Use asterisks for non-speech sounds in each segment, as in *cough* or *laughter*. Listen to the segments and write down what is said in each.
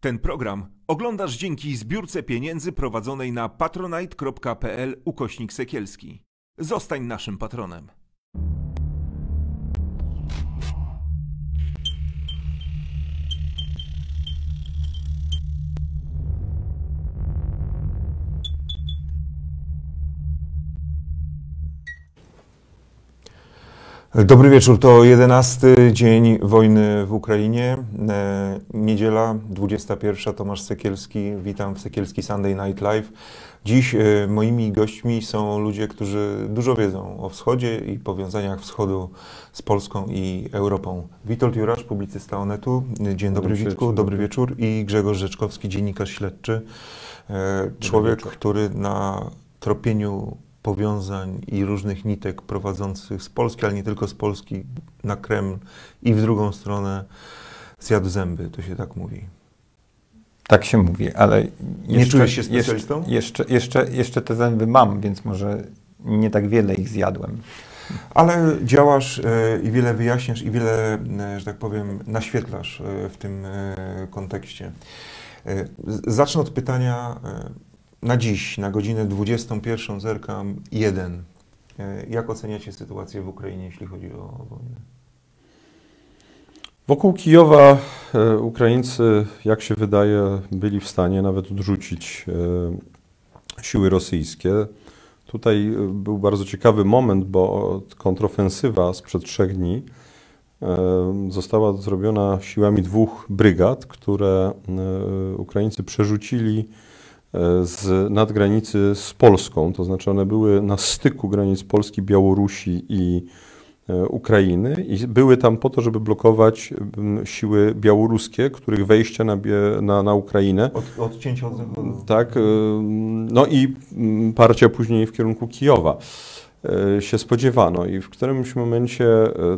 Ten program oglądasz dzięki zbiórce pieniędzy prowadzonej na patronite.pl ukośnik sekielski. Zostań naszym patronem. Dobry wieczór, to 11 dzień wojny w Ukrainie. E, Niedziela 21. Tomasz Sekielski. Witam w Sekielski Sunday Night Live. Dziś e, moimi gośćmi są ludzie, którzy dużo wiedzą o wschodzie i powiązaniach wschodu z Polską i Europą. Witold Jurasz, publicysta Onetu. Dzień dobry, Dobry Witku, dobry wieczór. I Grzegorz Rzeczkowski, dziennikarz śledczy. E, Człowiek, który na tropieniu powiązań i różnych nitek prowadzących z Polski, ale nie tylko z Polski, na Kreml i w drugą stronę zjadł zęby, to się tak mówi. Tak się mówi, ale Nie czujesz się specjalistą? Jeszcze, jeszcze, jeszcze, jeszcze te zęby mam, więc może nie tak wiele ich zjadłem. Ale działasz e, i wiele wyjaśniasz i wiele, e, że tak powiem, naświetlasz e, w tym kontekście. Zacznę od pytania na dziś, na godzinę 21, zerkam 1. E, Jak oceniacie sytuację w Ukrainie, jeśli chodzi o wojnę? Wokół Kijowa e, Ukraińcy, jak się wydaje, byli w stanie nawet odrzucić e, siły rosyjskie. Tutaj był bardzo ciekawy moment, bo kontrofensywa sprzed trzech dni została zrobiona siłami dwóch brygad, które Ukraińcy przerzucili z nadgranicy z Polską. To znaczy one były na styku granic Polski, Białorusi i e, Ukrainy i były tam po to, żeby blokować siły białoruskie, których wejście na, na, na Ukrainę. Od, odcięcia od zachodu. Tak, y, no i parcia później w kierunku Kijowa się spodziewano i w którymś momencie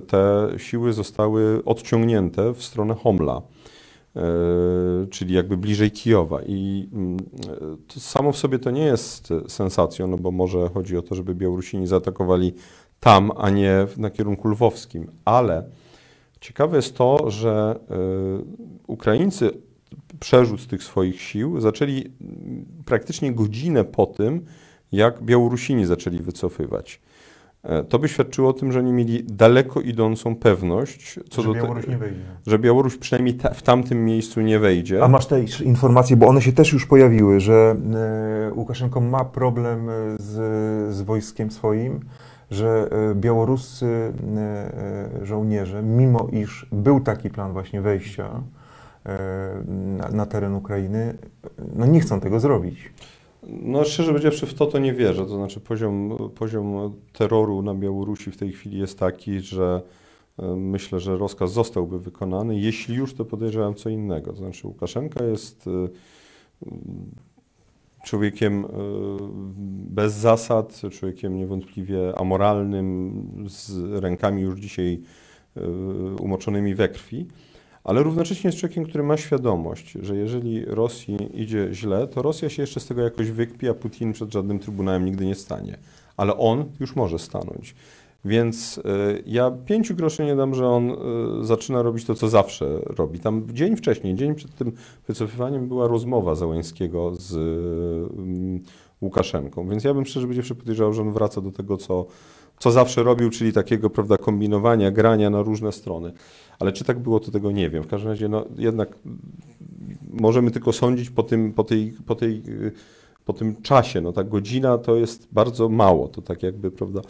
te siły zostały odciągnięte w stronę Homla, czyli jakby bliżej Kijowa i mm, samo w sobie to nie jest sensacją, no bo może chodzi o to, żeby Białorusini zaatakowali tam, a nie na kierunku lwowskim, ale ciekawe jest to, że y, Ukraińcy przerzut tych swoich sił zaczęli praktycznie godzinę po tym, jak Białorusini zaczęli wycofywać. E, To by świadczyło o tym, że oni mieli daleko idącą pewność, co że do Białoruś te, nie wejdzie. że Białoruś przynajmniej ta, w tamtym miejscu nie wejdzie. A masz te informacje, bo one się też już pojawiły, że e, Łukaszenko ma problem e, z, z wojskiem swoim, że białoruscy żołnierze, mimo iż był taki plan właśnie wejścia na, na teren Ukrainy, no nie chcą tego zrobić. No szczerze powiedziawszy w to to nie wierzę. To znaczy poziom, poziom terroru na Białorusi w tej chwili jest taki, że e, myślę, że rozkaz zostałby wykonany. Jeśli już, to podejrzewam co innego. To znaczy Łukaszenka jest e, mm, człowiekiem e, bez zasad, człowiekiem niewątpliwie amoralnym, z rękami już dzisiaj umoczonymi we krwi. Ale równocześnie jest człowiekiem, który ma świadomość, że jeżeli Rosji idzie źle, to Rosja się jeszcze z tego jakoś wykpi, a Putin przed żadnym trybunałem nigdy nie stanie. Ale on już może stanąć. Więc y, ja pięciu groszy nie dam, że on y, zaczyna robić to, co zawsze robi. Tam dzień wcześniej, dzień przed tym wycofywaniem była rozmowa Załęskiego z y, Łukaszenką. Więc ja bym szczerze powiedziawszy podejrzewał, że on wraca do tego, co, co zawsze robił, czyli takiego prawda, kombinowania, grania na różne strony. Ale czy tak było, to tego nie wiem. W każdym razie no, jednak możemy tylko sądzić po tym, po tej, po tej, y, po tym czasie. No, ta godzina to jest bardzo mało. To tak jakby, prawda.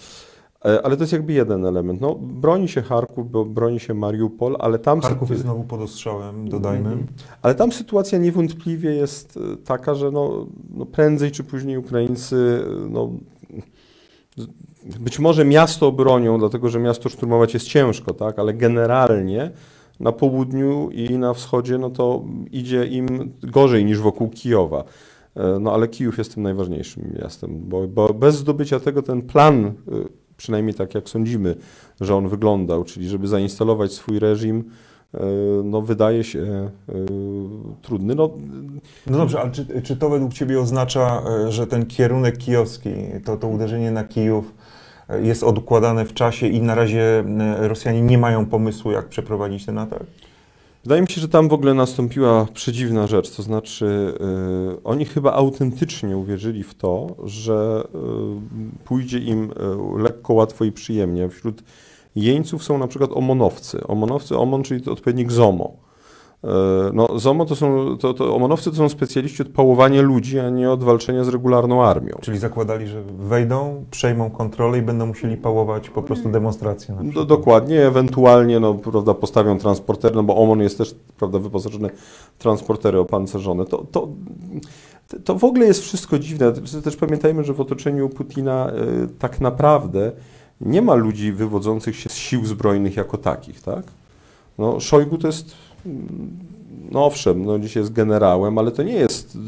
E, Ale to jest jakby jeden element. No, broni się Charków, bo broni się Mariupol, ale tam... Charków jest znowu pod ostrzałem, dodajmy. Mhm. Ale tam sytuacja niewątpliwie jest e, taka, że no, no prędzej czy później Ukraińcy e, no, być może miasto obronią, dlatego że miasto szturmować jest ciężko, tak? ale generalnie na południu i na wschodzie no to idzie im gorzej niż wokół Kijowa. E, No ale Kijów jest tym najważniejszym miastem, bo, bo bez zdobycia tego ten plan, e, przynajmniej tak jak sądzimy, że on wyglądał, czyli żeby zainstalować swój reżim, e, no wydaje się trudny. No, No dobrze, ale czy, czy to według Ciebie oznacza, że ten kierunek kijowski, to, to uderzenie na Kijów jest odkładane w czasie i na razie e, Rosjanie nie mają pomysłu, jak przeprowadzić ten atak? Wydaje mi się, że tam w ogóle nastąpiła przedziwna rzecz, to znaczy y, oni chyba autentycznie uwierzyli w to, że y, pójdzie im y, lekko, łatwo i przyjemnie. Wśród jeńców są na przykład omonowcy. Omonowcy, omon, czyli odpowiednik ZOMO. Y, No, ZOMO to są, to, to omonowcy to są specjaliści od pałowania ludzi, a nie od walczenia z regularną armią. Czyli zakładali, że wejdą, przejmą kontrolę i będą musieli pałować po prostu demonstracje. Na Do, przykład. dokładnie, ewentualnie no, prawda, postawią transportery, no bo OMON jest też prawda, wyposażony w transportery opancerzone. To, to, to w ogóle jest wszystko dziwne. Też- pamiętajmy, że w otoczeniu Putina y, tak naprawdę nie ma ludzi wywodzących się z sił zbrojnych jako takich, tak? No, Szojgu to jest, mm, no owszem, no dzisiaj jest generałem, ale to nie jest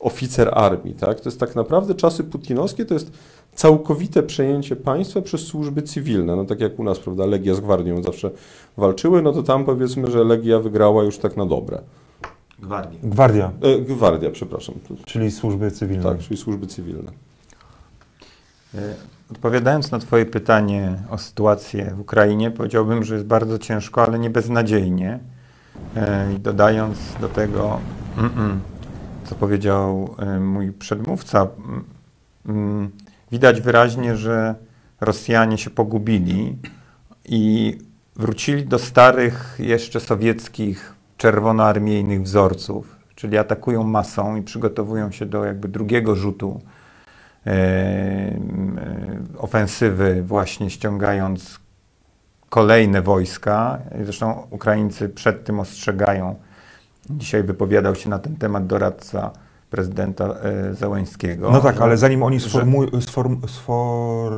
oficer armii, tak? To jest tak naprawdę czasy putinowskie, to jest całkowite przejęcie państwa przez służby cywilne. No tak jak u nas, prawda, Legia z Gwardią zawsze walczyły, no to tam powiedzmy, że Legia wygrała już tak na dobre. Gwardii. Gwardia, E, Gwardia, przepraszam. czyli służby cywilne. Tak, czyli służby cywilne. E, Odpowiadając na Twoje pytanie o sytuację w Ukrainie, powiedziałbym, że jest bardzo ciężko, ale nie beznadziejnie. E, I dodając do tego, mm, co powiedział e, mój przedmówca, mm, mm, widać wyraźnie, że Rosjanie się pogubili i wrócili do starych, jeszcze sowieckich, czerwonoarmiejnych wzorców, czyli atakują masą i przygotowują się do jakby drugiego rzutu e, e, ofensywy, właśnie ściągając kolejne wojska. Zresztą Ukraińcy przed tym ostrzegają. Dzisiaj wypowiadał się na ten temat doradca prezydenta e. No tak, że- ale zanim oni że- sformują, sform, sfor...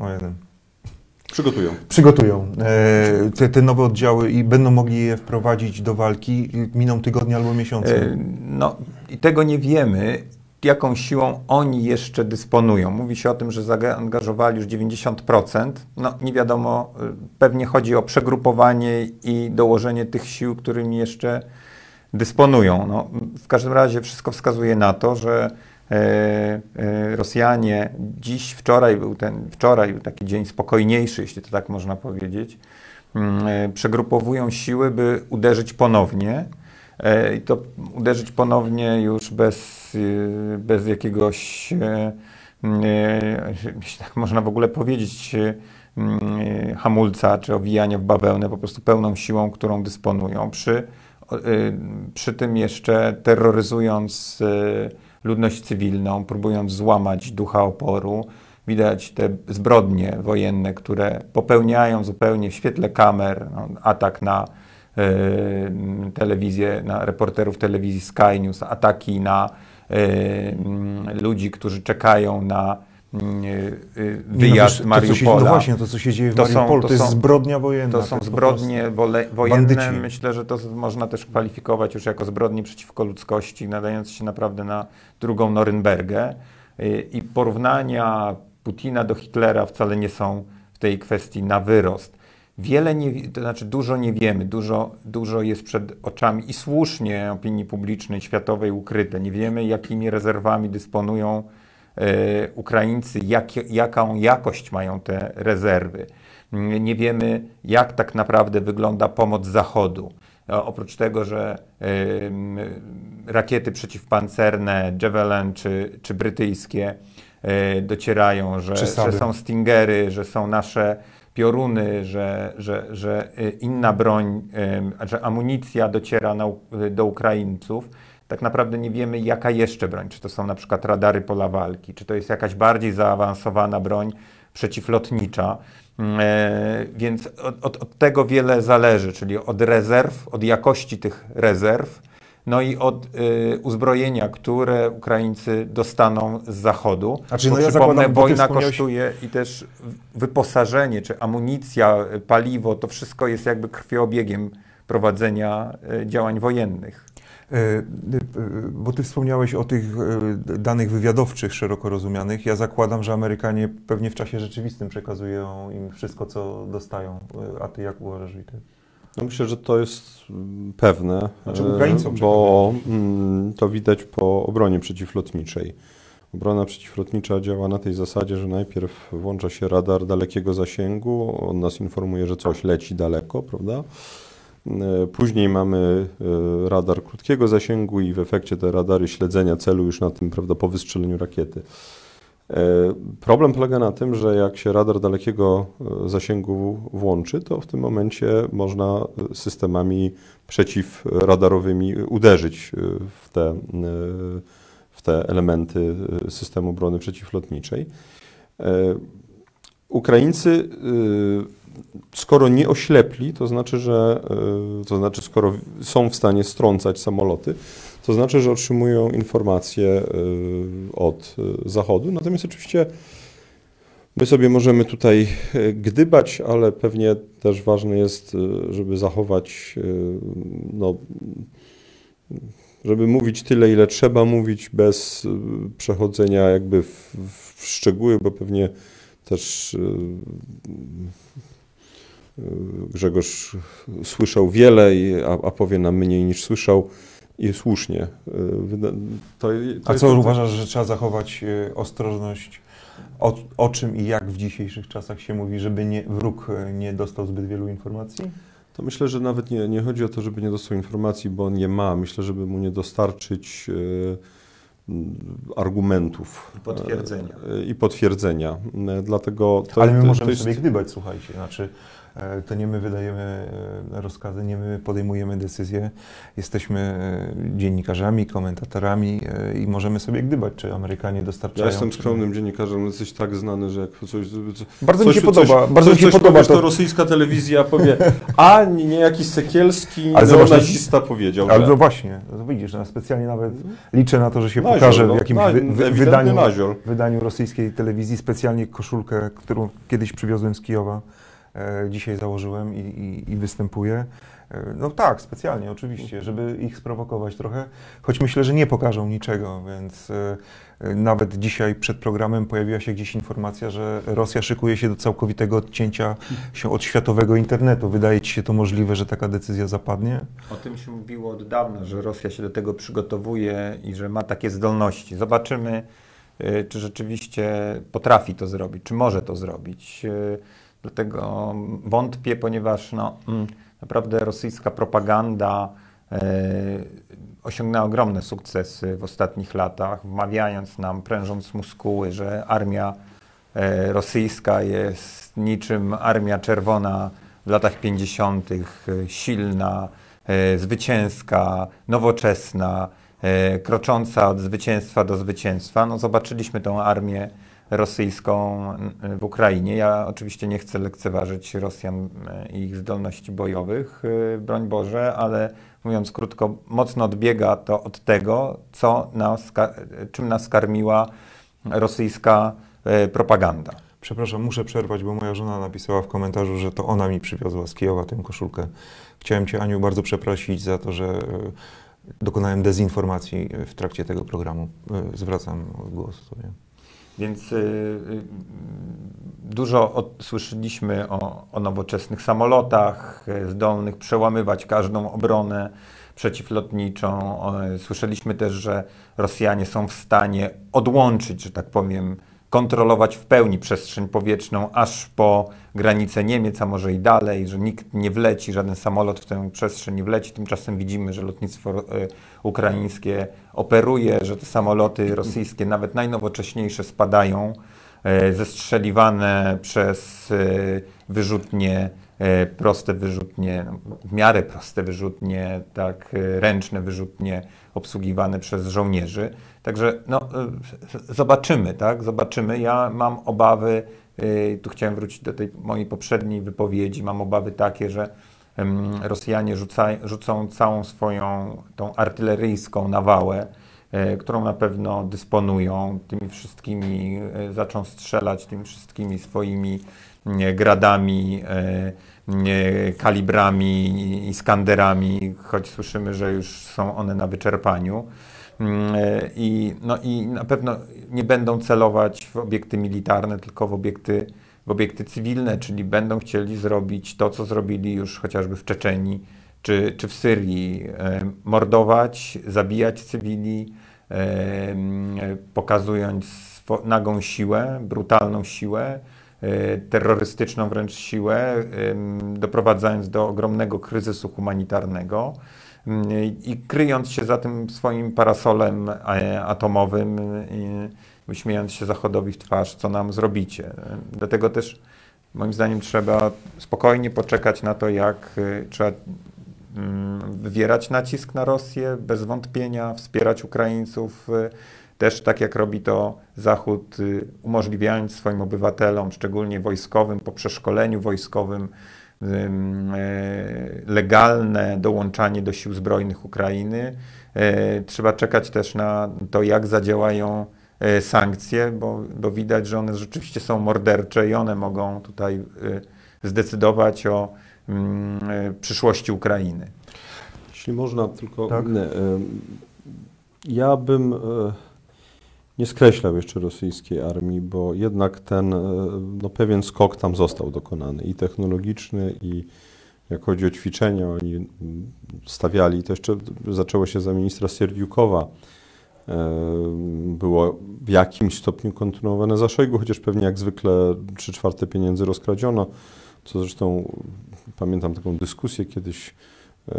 o jeden. Przygotują. przygotują e, te, te nowe oddziały i będą mogli je wprowadzić do walki, miną tygodnie albo miesiące. E, No i tego nie wiemy, jaką siłą oni jeszcze dysponują. Mówi się o tym, że zaangażowali już 90%. No nie wiadomo, y, pewnie chodzi o przegrupowanie i dołożenie tych sił, którymi jeszcze dysponują. No, w każdym razie wszystko wskazuje na to, że e, e, Rosjanie dziś, wczoraj był ten, wczoraj był taki dzień spokojniejszy, jeśli to tak można powiedzieć, mm, e, przegrupowują siły, by uderzyć ponownie. I to uderzyć ponownie już bez, e, bez jakiegoś, e, e, jeśli tak można w ogóle powiedzieć, hamulca czy owijania w bawełnę, po prostu pełną siłą, którą dysponują. Przy, przy tym jeszcze terroryzując ludność cywilną, próbując złamać ducha oporu. Widać te zbrodnie wojenne, które popełniają zupełnie w świetle kamer, no, atak na telewizję, na reporterów telewizji Sky News, ataki na ludzi, którzy czekają na mm, e, e, Nie, wyjazd no, to, się, no Mariupola. właśnie, to co się dzieje w To są- Mariupolu, to, to jest są- zbrodnia wojenna. To są zbrodnie wole, wojenne. Bandyci. Myślę, że to można też kwalifikować już jako zbrodnie przeciwko ludzkości, nadające się naprawdę na drugą Norymbergę. Y, I porównania Putina do Hitlera wcale nie są w tej kwestii na wyrost. Wiele nie, to znaczy dużo nie wiemy, dużo, dużo jest przed oczami i słusznie opinii publicznej światowej ukryte. Nie wiemy, jakimi rezerwami dysponują e, Ukraińcy, jak, jaką jakość mają te rezerwy. Mm, Nie wiemy, jak tak naprawdę wygląda pomoc Zachodu. E, Oprócz tego, że em, rakiety przeciwpancerne, Javelin czy, czy brytyjskie e, docierają, że, Czy że są Stingery, że są nasze pioruny, że, że, że e, inna broń, że amunicja dociera na, U- do Ukraińców. Tak naprawdę nie wiemy, jaka jeszcze broń. Czy to są na przykład radary pola walki, czy to jest jakaś bardziej zaawansowana broń przeciwlotnicza. Mm, E, więc od, od, od tego wiele zależy, czyli od rezerw, od jakości tych rezerw, no i od y, uzbrojenia, które Ukraińcy dostaną z zachodu. Znaczy, Bo no ja zakładam, wojna wspomniałeś- kosztuje i też wyposażenie, czy amunicja, y, paliwo, to wszystko jest jakby krwiobiegiem prowadzenia y, działań wojennych. E, e, Bo ty wspomniałeś o tych e, danych wywiadowczych szeroko rozumianych. Ja zakładam, że Amerykanie pewnie w czasie rzeczywistym przekazują im wszystko, co dostają. A ty jak uważasz, Witold? No myślę, że to jest mm, pewne, Znaczy e, bo mm, to widać po obronie przeciwlotniczej. Obrona przeciwlotnicza działa na tej zasadzie, że najpierw włącza się radar dalekiego zasięgu, on nas informuje, że coś leci daleko, prawda? E, Później mamy e, radar krótkiego zasięgu i w efekcie te radary śledzenia celu już na tym, prawda, po wystrzeleniu rakiety. E, Problem polega na tym, że jak się radar dalekiego e, zasięgu włączy, to w tym momencie można e, systemami przeciwradarowymi uderzyć w te, w te elementy systemu obrony przeciwlotniczej. Ukraińcy, skoro nie oślepli, to znaczy, że to znaczy, skoro są w stanie strącać samoloty, to znaczy, że otrzymują informacje e, od e, Zachodu. Natomiast oczywiście my sobie możemy tutaj e, gdybać, ale pewnie też ważne jest, żeby zachować, no, żeby mówić tyle, ile trzeba mówić, bez przechodzenia jakby w, w szczegóły, bo pewnie też Grzegorz słyszał wiele, a, a powie nam mniej niż słyszał i słusznie. E, To, to A jest- co uważasz, że trzeba zachować e, ostrożność? O, o czym i jak w dzisiejszych czasach się mówi, żeby nie, wróg e, nie dostał zbyt wielu informacji? To myślę, że nawet nie, nie chodzi o to, żeby nie dostał informacji, bo on je ma. Myślę, żeby mu nie dostarczyć argumentów. I potwierdzenia. I potwierdzenia. Dlatego to, Ale my to, możemy to jest, sobie gdybać, słuchajcie. Znaczy, to nie my wydajemy e, rozkazy, nie my podejmujemy decyzje. Jesteśmy e, dziennikarzami, komentatorami e, i możemy sobie gdybać, czy Amerykanie dostarczają. Ja jestem czy- skromnym dziennikarzem, ale jesteś tak znany, że jak coś... co, Bardzo mi coś, się podoba. Coś, bardzo coś, mi się podoba powiesz, to to. rosyjska telewizja powie, a nie, nie jakiś Sekielski, Ale zobacz, to- nazista powiedział. Ale że- to właśnie, no widzisz, no specjalnie nawet liczę na to, że się Naziol, pokaże no, w jakimś na- wy, wydaniu, wydaniu rosyjskiej telewizji, specjalnie koszulkę, którą kiedyś przywiozłem z Kijowa, e, dzisiaj założyłem i, i, i występuję. E, no tak, specjalnie oczywiście, żeby ich sprowokować trochę, choć myślę, że nie pokażą niczego, więc e, e, nawet dzisiaj przed programem pojawiła się gdzieś informacja, że Rosja szykuje się do całkowitego odcięcia się od światowego internetu. Wydaje Ci się to możliwe, że taka decyzja zapadnie? O tym się mówiło od dawna, że Rosja się do tego przygotowuje i że ma takie zdolności. Zobaczymy, czy rzeczywiście potrafi to zrobić, czy może to zrobić. Dlatego wątpię, ponieważ no, mm, naprawdę rosyjska propaganda y, osiągnęła ogromne sukcesy w ostatnich latach, wmawiając nam, prężąc muskuły, że armia e, rosyjska jest niczym armia czerwona w latach 50., e, silna, e, zwycięska, nowoczesna, e, krocząca od zwycięstwa do zwycięstwa. No, zobaczyliśmy tą armię rosyjską n- w Ukrainie. Ja oczywiście nie chcę lekceważyć Rosjan e, i ich zdolności bojowych, e, broń Boże, ale mówiąc krótko, mocno odbiega to od tego, co nas, czym nas karmiła rosyjska propaganda. Przepraszam, muszę przerwać, bo moja żona napisała w komentarzu, że to ona mi przywiozła z Kijowa tę koszulkę. Chciałem Cię, Aniu, bardzo przeprosić za to, że dokonałem dezinformacji w trakcie tego programu. Zwracam głos sobie. Więc y, y, dużo słyszeliśmy o, o nowoczesnych samolotach, y, zdolnych przełamywać każdą obronę przeciwlotniczą. Słyszeliśmy też, że Rosjanie są w stanie odłączyć, że tak powiem, kontrolować w pełni przestrzeń powietrzną aż po granicę Niemiec, a może i dalej, że nikt nie wleci, żaden samolot w tę przestrzeń nie wleci. Tymczasem widzimy, że lotnictwo y, ukraińskie operuje, że te samoloty rosyjskie, nawet najnowocześniejsze, spadają, e, zestrzeliwane przez e, wyrzutnie, e, proste wyrzutnie, no, w miarę proste wyrzutnie, tak, e, ręczne wyrzutnie obsługiwane przez żołnierzy. Także no, e, zobaczymy, tak, zobaczymy. Ja mam obawy, e, tu chciałem wrócić do tej mojej poprzedniej wypowiedzi, mam obawy takie, że Rosjanie rzuca, rzucą całą swoją tą artyleryjską nawałę, e, którą na pewno dysponują, tymi wszystkimi, zaczą strzelać tymi wszystkimi swoimi gradami, kalibrami i skanderami, choć słyszymy, że już są one na wyczerpaniu. Mm, e, I, no i na pewno nie będą celować w obiekty militarne, tylko w obiekty, w obiekty cywilne, czyli będą chcieli zrobić to, co zrobili już chociażby w Czeczenii czy, czy w Syrii. E, mordować, zabijać cywili, e, pokazując nagą siłę, brutalną siłę, terrorystyczną wręcz siłę, doprowadzając do ogromnego kryzysu humanitarnego i kryjąc się za tym swoim parasolem e, atomowym, i uśmiejąc się Zachodowi w twarz, co nam zrobicie. Dlatego też moim zdaniem trzeba spokojnie poczekać na to, jak e, trzeba mm, wywierać nacisk na Rosję, bez wątpienia, wspierać Ukraińców, e, też tak jak robi to Zachód, umożliwiając swoim obywatelom, szczególnie wojskowym, po przeszkoleniu wojskowym, ym, legalne dołączanie do sił zbrojnych Ukrainy. E, Trzeba czekać też na to, jak zadziałają e, sankcje, bo, bo widać, że one rzeczywiście są mordercze i one mogą tutaj zdecydować o e, przyszłości Ukrainy. Jeśli można, tylko Tak. ja bym e, nie skreślał jeszcze rosyjskiej armii, bo jednak ten e, no, pewien skok tam został dokonany i technologiczny, i jak chodzi o ćwiczenia, oni stawiali, to jeszcze zaczęło się za ministra Sierdziukowa, e, było w jakimś stopniu kontynuowane. Za Szojgu, chociaż pewnie jak zwykle trzy czwarte pieniędzy rozkradziono, co zresztą pamiętam taką dyskusję kiedyś e,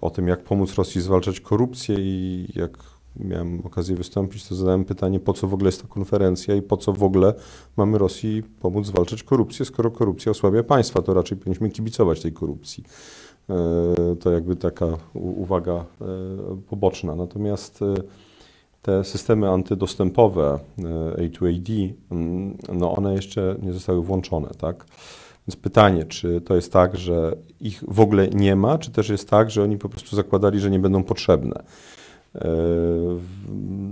o tym, jak pomóc Rosji zwalczać korupcję i jak miałem okazję wystąpić, to zadałem pytanie, po co w ogóle jest ta konferencja i po co w ogóle mamy Rosji pomóc zwalczać korupcję, skoro korupcja osłabia państwa, to raczej powinniśmy kibicować tej korupcji. E, To jakby taka uwaga e, poboczna. Natomiast e, te systemy antydostępowe e, A2AD, mm, no one jeszcze nie zostały włączone, tak? Więc pytanie, czy to jest tak, że ich w ogóle nie ma, czy też jest tak, że oni po prostu zakładali, że nie będą potrzebne. E,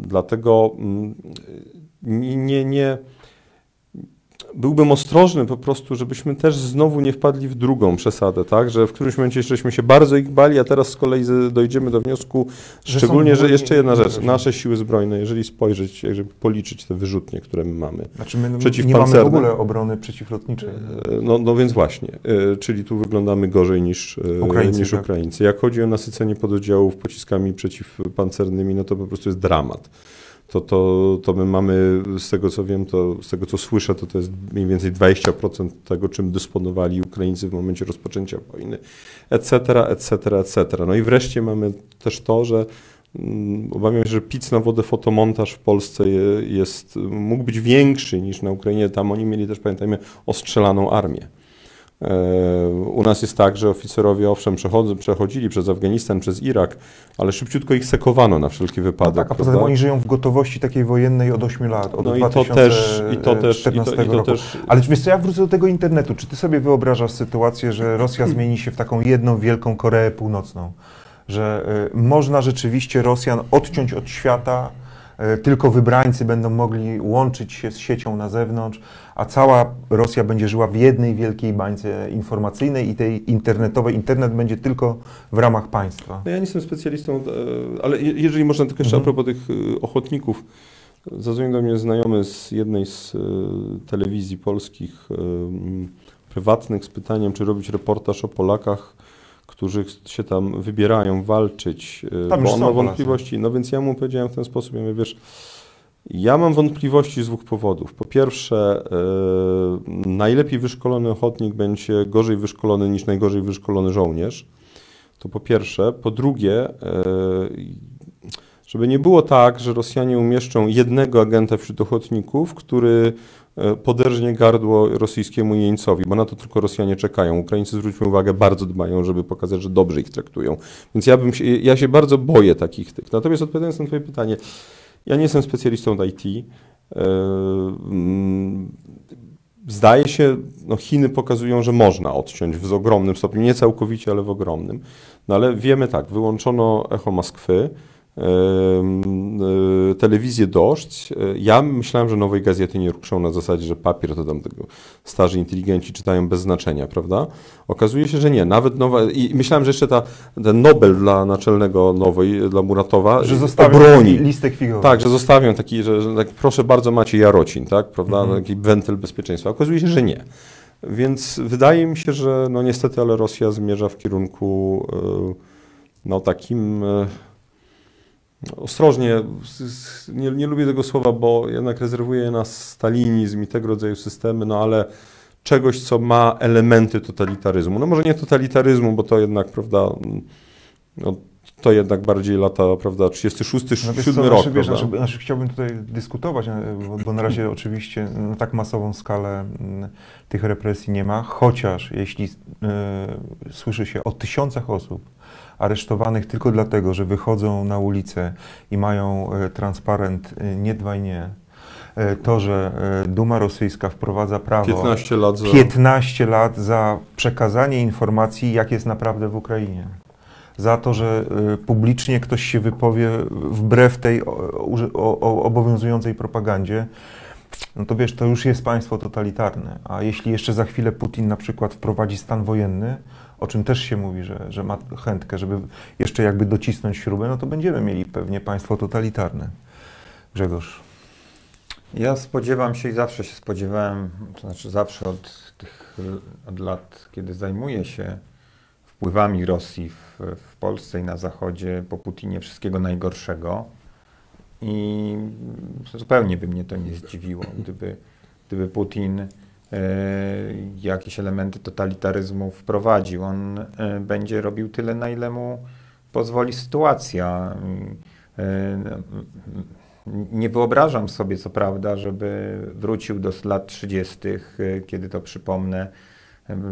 Dlatego mm, nie, nie byłbym ostrożny po prostu, żebyśmy też znowu nie wpadli w drugą przesadę, tak? Że w którymś momencie żeśmy się bardzo ich bali, a teraz z kolei dojdziemy do wniosku, Że szczególnie, że jeszcze jedna rzecz, nasze siły zbrojne, jeżeli spojrzeć, żeby policzyć te wyrzutnie, które my mamy, Znaczy my nie mamy w ogóle obrony przeciwlotniczej. E, No, no więc właśnie, e, czyli tu wyglądamy gorzej niż, e, Ukraińcy, niż tak. Ukraińcy. Jak chodzi o nasycenie pododdziałów pociskami przeciwpancernymi, no to po prostu jest dramat. To, to, to my mamy, z tego co wiem, to, z tego co słyszę, to to jest mniej więcej 20% tego, czym dysponowali Ukraińcy w momencie rozpoczęcia wojny, etc., etc., etc. No i wreszcie mamy też to, że mm, Obawiam się, że pic na wodę fotomontaż w Polsce je- jest, mógł być większy niż na Ukrainie. Tam oni mieli też, pamiętajmy, ostrzelaną armię. E, U nas jest tak, że oficerowie owszem przechodzą, przechodzili przez Afganistan, przez Irak, ale szybciutko ich sekowano na wszelki No wypadek. tak, a poza tym oni żyją w gotowości takiej wojennej od 8 lat, od No i to 2014 też, i to też, i to, i to roku. też Ale wiesz co, ja wrócę do tego internetu. Czy ty sobie wyobrażasz sytuację, że Rosja *clears throat* zmieni się w taką jedną wielką Koreę Północną? Że y, można rzeczywiście Rosjan odciąć od świata, tylko wybrańcy będą mogli łączyć się z siecią na zewnątrz, a cała Rosja będzie żyła w jednej wielkiej bańce informacyjnej i tej internetowej. Internet będzie tylko w ramach państwa. No ja nie jestem specjalistą, e, ale je- jeżeli można tylko jeszcze Mhm. a propos tych e, ochotników, zadzwonił do mnie znajomy z jednej z e, telewizji polskich e, prywatnych z pytaniem, czy robić reportaż o Polakach, którzy się tam wybierają walczyć, e, Tam bo on są ma wątpliwości. No więc ja mu powiedziałem w ten sposób, ja mówię, wiesz, ja mam wątpliwości z dwóch powodów. Po pierwsze, e, najlepiej wyszkolony ochotnik będzie gorzej wyszkolony niż najgorzej wyszkolony żołnierz. To po pierwsze. Po drugie, e, żeby nie było tak, że Rosjanie umieszczą jednego agenta wśród ochotników, który poderżnie gardło rosyjskiemu jeńcowi, bo na to tylko Rosjanie czekają. Ukraińcy, zwróćmy uwagę, bardzo dbają, żeby pokazać, że dobrze ich traktują. Więc ja, bym się, ja się bardzo boję takich tych. Natomiast odpowiadając na Twoje pytanie, ja nie jestem specjalistą od IT. E, mm, Zdaje się, no Chiny pokazują, że można odciąć w ogromnym stopniu, nie całkowicie, ale w ogromnym. No ale wiemy tak, wyłączono echo Moskwy, e, telewizję Dość. E, Ja myślałem, że nowej gazety nie ruszą na zasadzie, że papier to tam tego starzy inteligenci czytają bez znaczenia, prawda? Okazuje się, że nie. Nawet nowa, i myślałem, że jeszcze ta, ten Nobel dla naczelnego nowej, dla Muratowa Że e, zostawią obroni. listę figową. Tak, że zostawią taki, że, że tak, proszę bardzo, macie Jarocin, tak, prawda, Mhm. taki wentyl bezpieczeństwa. Okazuje się, że nie. Więc wydaje mi się, że no niestety, ale Rosja zmierza w kierunku e, no takim e, ostrożnie, nie, nie lubię tego słowa, bo jednak rezerwuję na stalinizm i tego rodzaju systemy, no ale czegoś, co ma elementy totalitaryzmu. No może nie totalitaryzmu, bo to jednak, prawda, no, to jednak bardziej lata, prawda, 36, No wiesz 7 co, rok, znaczy, wiesz, znaczy, znaczy, chciałbym tutaj dyskutować, bo, na razie oczywiście na tak masową skalę tych represji nie ma, chociaż jeśli e, słyszy się o tysiącach osób aresztowanych tylko dlatego, że wychodzą na ulicę i mają e, transparent e, nie dwaj nie, e, to, że Duma rosyjska wprowadza prawo 15 lat za... 15 lat za przekazanie informacji, jak jest naprawdę w Ukrainie. Za to, że publicznie ktoś się wypowie wbrew tej obowiązującej propagandzie, no to wiesz, to już jest państwo totalitarne. A jeśli jeszcze za chwilę Putin na przykład wprowadzi stan wojenny, o czym też się mówi, że, że ma chętkę, żeby jeszcze jakby docisnąć śrubę, no to będziemy mieli pewnie państwo totalitarne. Grzegorz. Ja spodziewam się i zawsze się spodziewałem, to znaczy zawsze od tych od lat, kiedy zajmuję się wpływami Rosji w, w Polsce i na Zachodzie po Putinie wszystkiego najgorszego. I zupełnie by mnie to nie zdziwiło, gdyby, gdyby Putin jakieś elementy totalitaryzmu wprowadził. On e, będzie robił tyle, na ile mu pozwoli sytuacja. E, nie wyobrażam sobie, co prawda, żeby wrócił do lat 30., kiedy to przypomnę,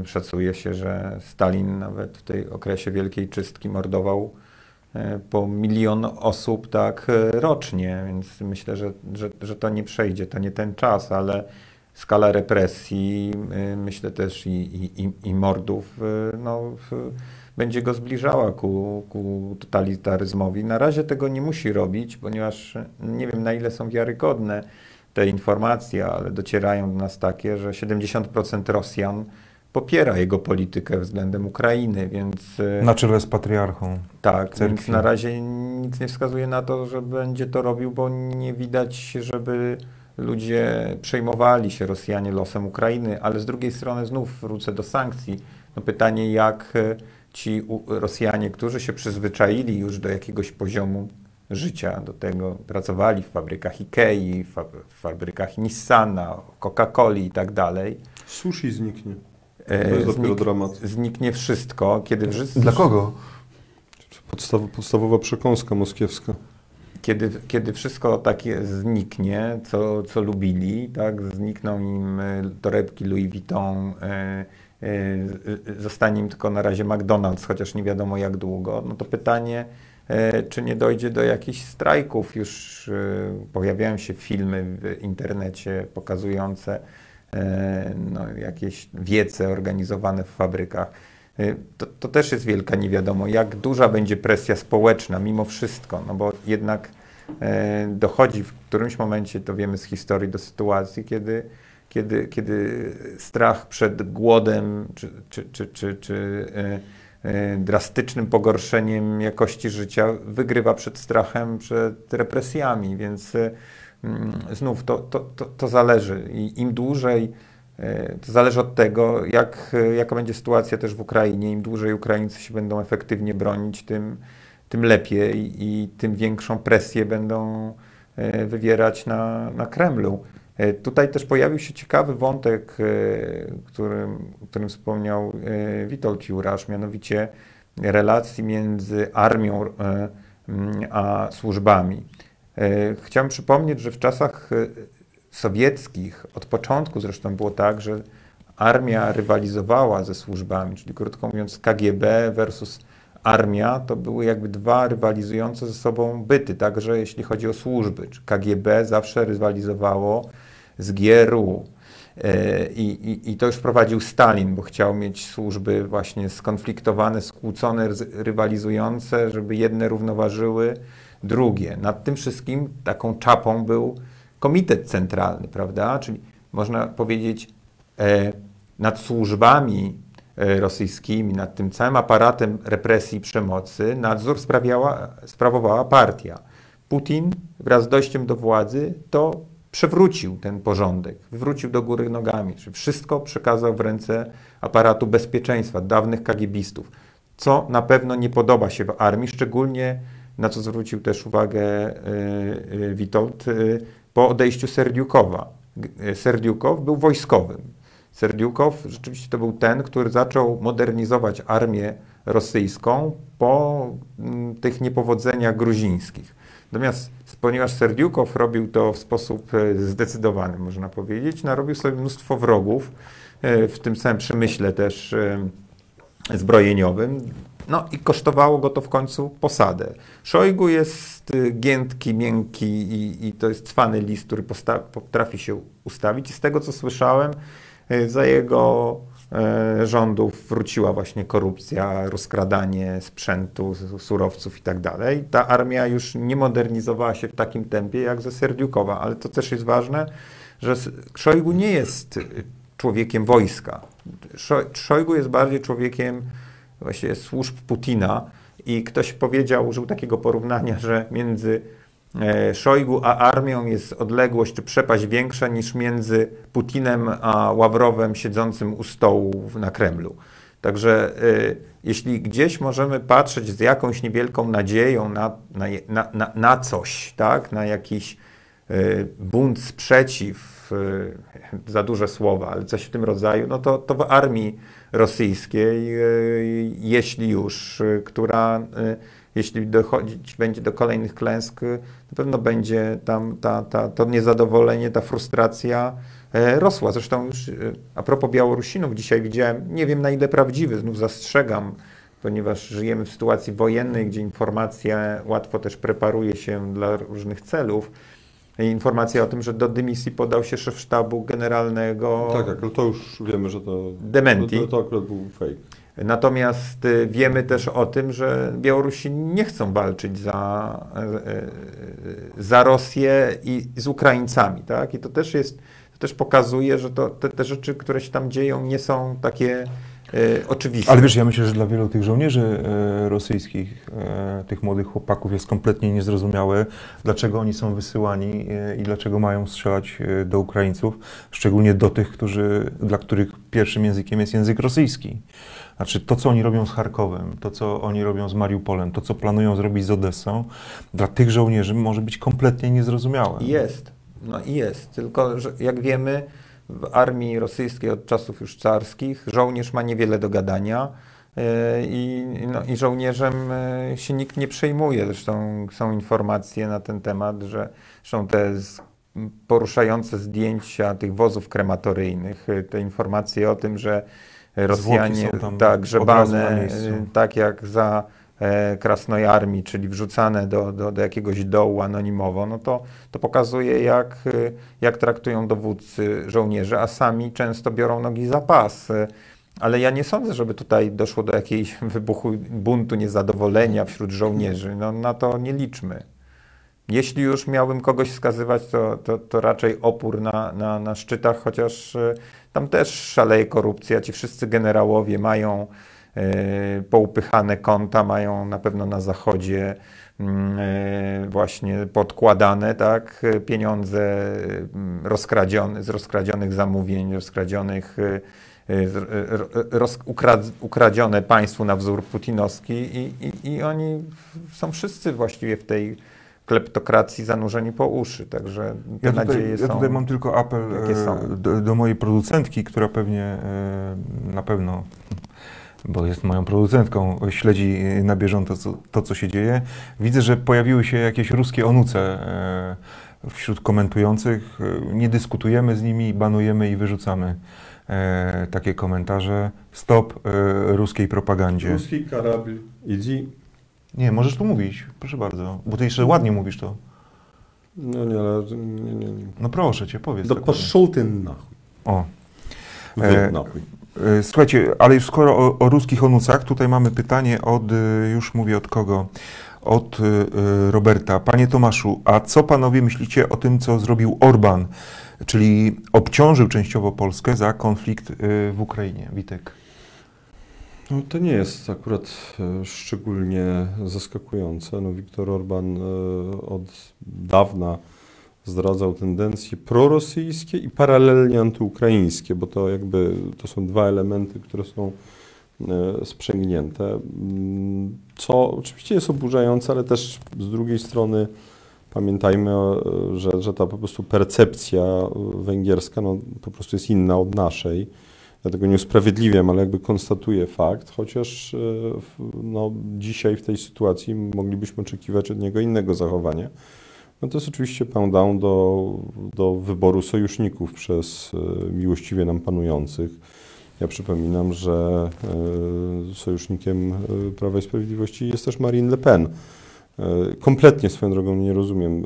szacuje się, że Stalin nawet w tej okresie wielkiej czystki mordował po milion osób tak rocznie, więc myślę, że, że, że to nie przejdzie, to nie ten czas, ale skala represji, myślę też i, i, i mordów, no, będzie go zbliżała ku, ku totalitaryzmowi. Na razie tego nie musi robić, ponieważ nie wiem na ile są wiarygodne te informacje, ale docierają do nas takie, że 70% Rosjan popiera jego politykę względem Ukrainy, więc... Na czele z patriarchą. Tak, cerkwi. więc na razie nic nie wskazuje na to, że będzie to robił, bo nie widać, żeby ludzie przejmowali się Rosjanie losem Ukrainy, ale z drugiej strony znów wrócę do sankcji. No pytanie, jak ci Rosjanie, którzy się przyzwyczaili już do jakiegoś poziomu życia, do tego pracowali w fabrykach Ikei, w fabrykach Nissana, Coca-Coli i tak dalej. Sushi zniknie. To jest dopiero Znik- dramat. Zniknie wszystko, kiedy wszyscy... Dla kogo? Podstaw, podstawowa przekąska moskiewska. Kiedy, kiedy wszystko takie zniknie, co, co lubili, tak, znikną im e, torebki Louis Vuitton, e, e, zostanie im tylko na razie McDonald's, chociaż nie wiadomo jak długo, no to pytanie, czy nie dojdzie do jakichś strajków. Już pojawiają się filmy w internecie pokazujące no, jakieś wiece organizowane w fabrykach. Y, To, to też jest wielka niewiadomo, jak duża będzie presja społeczna mimo wszystko, no bo jednak e, dochodzi w którymś momencie, to wiemy z historii, do sytuacji, kiedy, kiedy, kiedy strach przed głodem czy, czy, czy, czy, czy e, e, drastycznym pogorszeniem jakości życia wygrywa przed strachem, przed represjami, więc e, mm, znów to, to, to, to zależy. I im dłużej To zależy od tego, jak, e, jaka będzie sytuacja też w Ukrainie. Im dłużej Ukraińcy się będą efektywnie bronić, tym, tym lepiej i tym większą presję będą e, wywierać na, na Kremlu. E, Tutaj też pojawił się ciekawy wątek, e, którym, o którym wspomniał e, Witold Jurasz, mianowicie relacji między armią e, a służbami. E, Chciałem przypomnieć, że w czasach e, sowieckich, od początku zresztą było tak, że armia rywalizowała ze służbami, czyli krótko mówiąc KGB versus armia to były jakby dwa rywalizujące ze sobą byty, także jeśli chodzi o służby. KGB zawsze rywalizowało z GRU. E, I, i, I to już prowadził Stalin, bo chciał mieć służby właśnie skonfliktowane, skłócone, rywalizujące, żeby jedne równoważyły drugie. Nad tym wszystkim taką czapą był Komitet Centralny, prawda? Czyli można powiedzieć e, nad służbami e, rosyjskimi, nad tym całym aparatem represji przemocy nadzór sprawiała, sprawowała partia. Putin wraz z dojściem do władzy to przewrócił ten porządek, wywrócił do góry nogami, czyli wszystko przekazał w ręce aparatu bezpieczeństwa, dawnych kagiebistów, co na pewno nie podoba się w armii, szczególnie na co zwrócił też uwagę e, e, Witold, po odejściu Serdiukowa. G- Serdiukow był wojskowym. Serdiukow rzeczywiście to był ten, który zaczął modernizować armię rosyjską po mm, tych niepowodzeniach gruzińskich. Natomiast ponieważ Serdiukow robił to w sposób e, zdecydowany, można powiedzieć, narobił sobie mnóstwo wrogów, e, w tym samym przemyśle też e, zbrojeniowym. No i kosztowało go to w końcu posadę. Szojgu jest y, giętki, miękki i, i to jest cwany list, który potrafi się ustawić. I z tego, co słyszałem, y, za jego e, rządów wróciła właśnie korupcja, rozkradanie sprzętu, surowców i tak dalej. Ta armia już nie modernizowała się w takim tempie jak ze Serdiukowa, ale to też jest ważne, że Szojgu nie jest człowiekiem wojska. Szo- Szojgu jest bardziej człowiekiem właśnie służb Putina i ktoś powiedział, użył takiego porównania, że między e, Szojgu a armią jest odległość czy przepaść większa niż między Putinem a Ławrowem siedzącym u stołu na Kremlu. Także e, jeśli gdzieś możemy patrzeć z jakąś niewielką nadzieją na, na, na, na, coś, tak? na jakiś e, bunt, sprzeciw, e, za duże słowa, ale coś w tym rodzaju, no to, to w armii rosyjskiej, e, jeśli już, e, która, e, jeśli dochodzić będzie do kolejnych klęsk, na pewno będzie tam ta, ta, to niezadowolenie, ta frustracja rosła. Zresztą już a propos Białorusinów, dzisiaj widziałem, nie wiem na ile prawdziwy, znów zastrzegam, ponieważ żyjemy w sytuacji wojennej, gdzie informacja łatwo też preparuje się dla różnych celów. Informacja o tym, że do dymisji podał się szef sztabu generalnego Tak, tak, ale to już wiemy, że to, Dementi. to, to akurat był fake. Natomiast y, wiemy też o tym, że Białorusini nie chcą walczyć za, e, e, za Rosję i z Ukraińcami. Tak? I to też jest, to też pokazuje, że to, te, te rzeczy, które się tam dzieją, nie są takie oczywiste. Ale wiesz, ja myślę, że dla wielu tych żołnierzy e, rosyjskich, e, tych młodych chłopaków jest kompletnie niezrozumiałe, dlaczego oni są wysyłani e, i dlaczego mają strzelać e, do Ukraińców, szczególnie do tych, którzy, dla których pierwszym językiem jest język rosyjski. Znaczy to, co oni robią z Charkowem, to, co oni robią z Mariupolem, to, co planują zrobić z Odessą, dla tych żołnierzy może być kompletnie niezrozumiałe. Jest, no i jest. Tylko, że jak wiemy, w armii rosyjskiej od czasów już carskich żołnierz ma niewiele do gadania e, i, no, i żołnierzem e, się nikt nie przejmuje. Zresztą są informacje na ten temat, że są te poruszające zdjęcia tych wozów krematoryjnych, e, te informacje o tym, że Rosjanie tak grzebane, tak jak za e, Krasnojarmii, czyli wrzucane do, do, do jakiegoś dołu anonimowo, no to, to pokazuje, jak, e, jak traktują dowódcy żołnierzy, a sami często biorą nogi za pas. E, Ale ja nie sądzę, żeby tutaj doszło do jakiejś *laughs* wybuchu buntu niezadowolenia wśród żołnierzy. No, na to nie liczmy. Jeśli już miałbym kogoś wskazywać, to, to, to raczej opór na, na, na szczytach, chociaż tam też szaleje korupcja. Ci wszyscy generałowie mają poupychane konta, mają na pewno na zachodzie mm, e, właśnie podkładane, tak, e, pieniądze mm, rozkradzione, z rozkradzionych zamówień, rozkradzionych e, e, e, roz, ukrad, ukradzione państwu na wzór putinowski i, i, i oni są wszyscy właściwie w tej kleptokracji zanurzeni po uszy, także te Ja tutaj, nadzieje ja są... tutaj mam tylko apel e, do, do mojej producentki, która pewnie e, na pewno, bo jest moją producentką, śledzi na bieżąco to, to, co się dzieje. Widzę, że pojawiły się jakieś ruskie onuce e, wśród komentujących. E, nie dyskutujemy z nimi, banujemy i wyrzucamy e, takie komentarze. Stop ruskiej propagandzie. Ruski karabel idzi. Nie, możesz tu mówić, proszę bardzo, bo ty jeszcze ładnie mówisz to. No nie, ale nie, nie, nie. No proszę cię, powiedz. Do tak paszulty na. O. E. Słuchajcie, ale już skoro o, o ruskich onucach, tutaj mamy pytanie od, e, już mówię od kogo, od e, Roberta. Panie Tomaszu, a co panowie myślicie o tym, co zrobił Orban, czyli obciążył częściowo Polskę za konflikt w Ukrainie? Witek. No, to nie jest akurat e, szczególnie zaskakujące. No, Viktor Orban e, od dawna zdradzał tendencje prorosyjskie i paralelnie antyukraińskie, bo to jakby to są dwa elementy, które są e, sprzęgnięte. Mm, Co oczywiście jest oburzające, ale też z drugiej strony pamiętajmy, e, że, że ta po prostu percepcja węgierska no, po prostu jest inna od naszej. Ja tego nie usprawiedliwiam, ale jakby konstatuję fakt, chociaż e, no, dzisiaj w tej sytuacji moglibyśmy oczekiwać od niego innego zachowania. No to jest oczywiście pound do, do wyboru sojuszników przez e, miłościwie nam panujących. Ja przypominam, że e, sojusznikiem Prawa i Sprawiedliwości jest też Marine Le Pen. Kompletnie swoją drogą nie rozumiem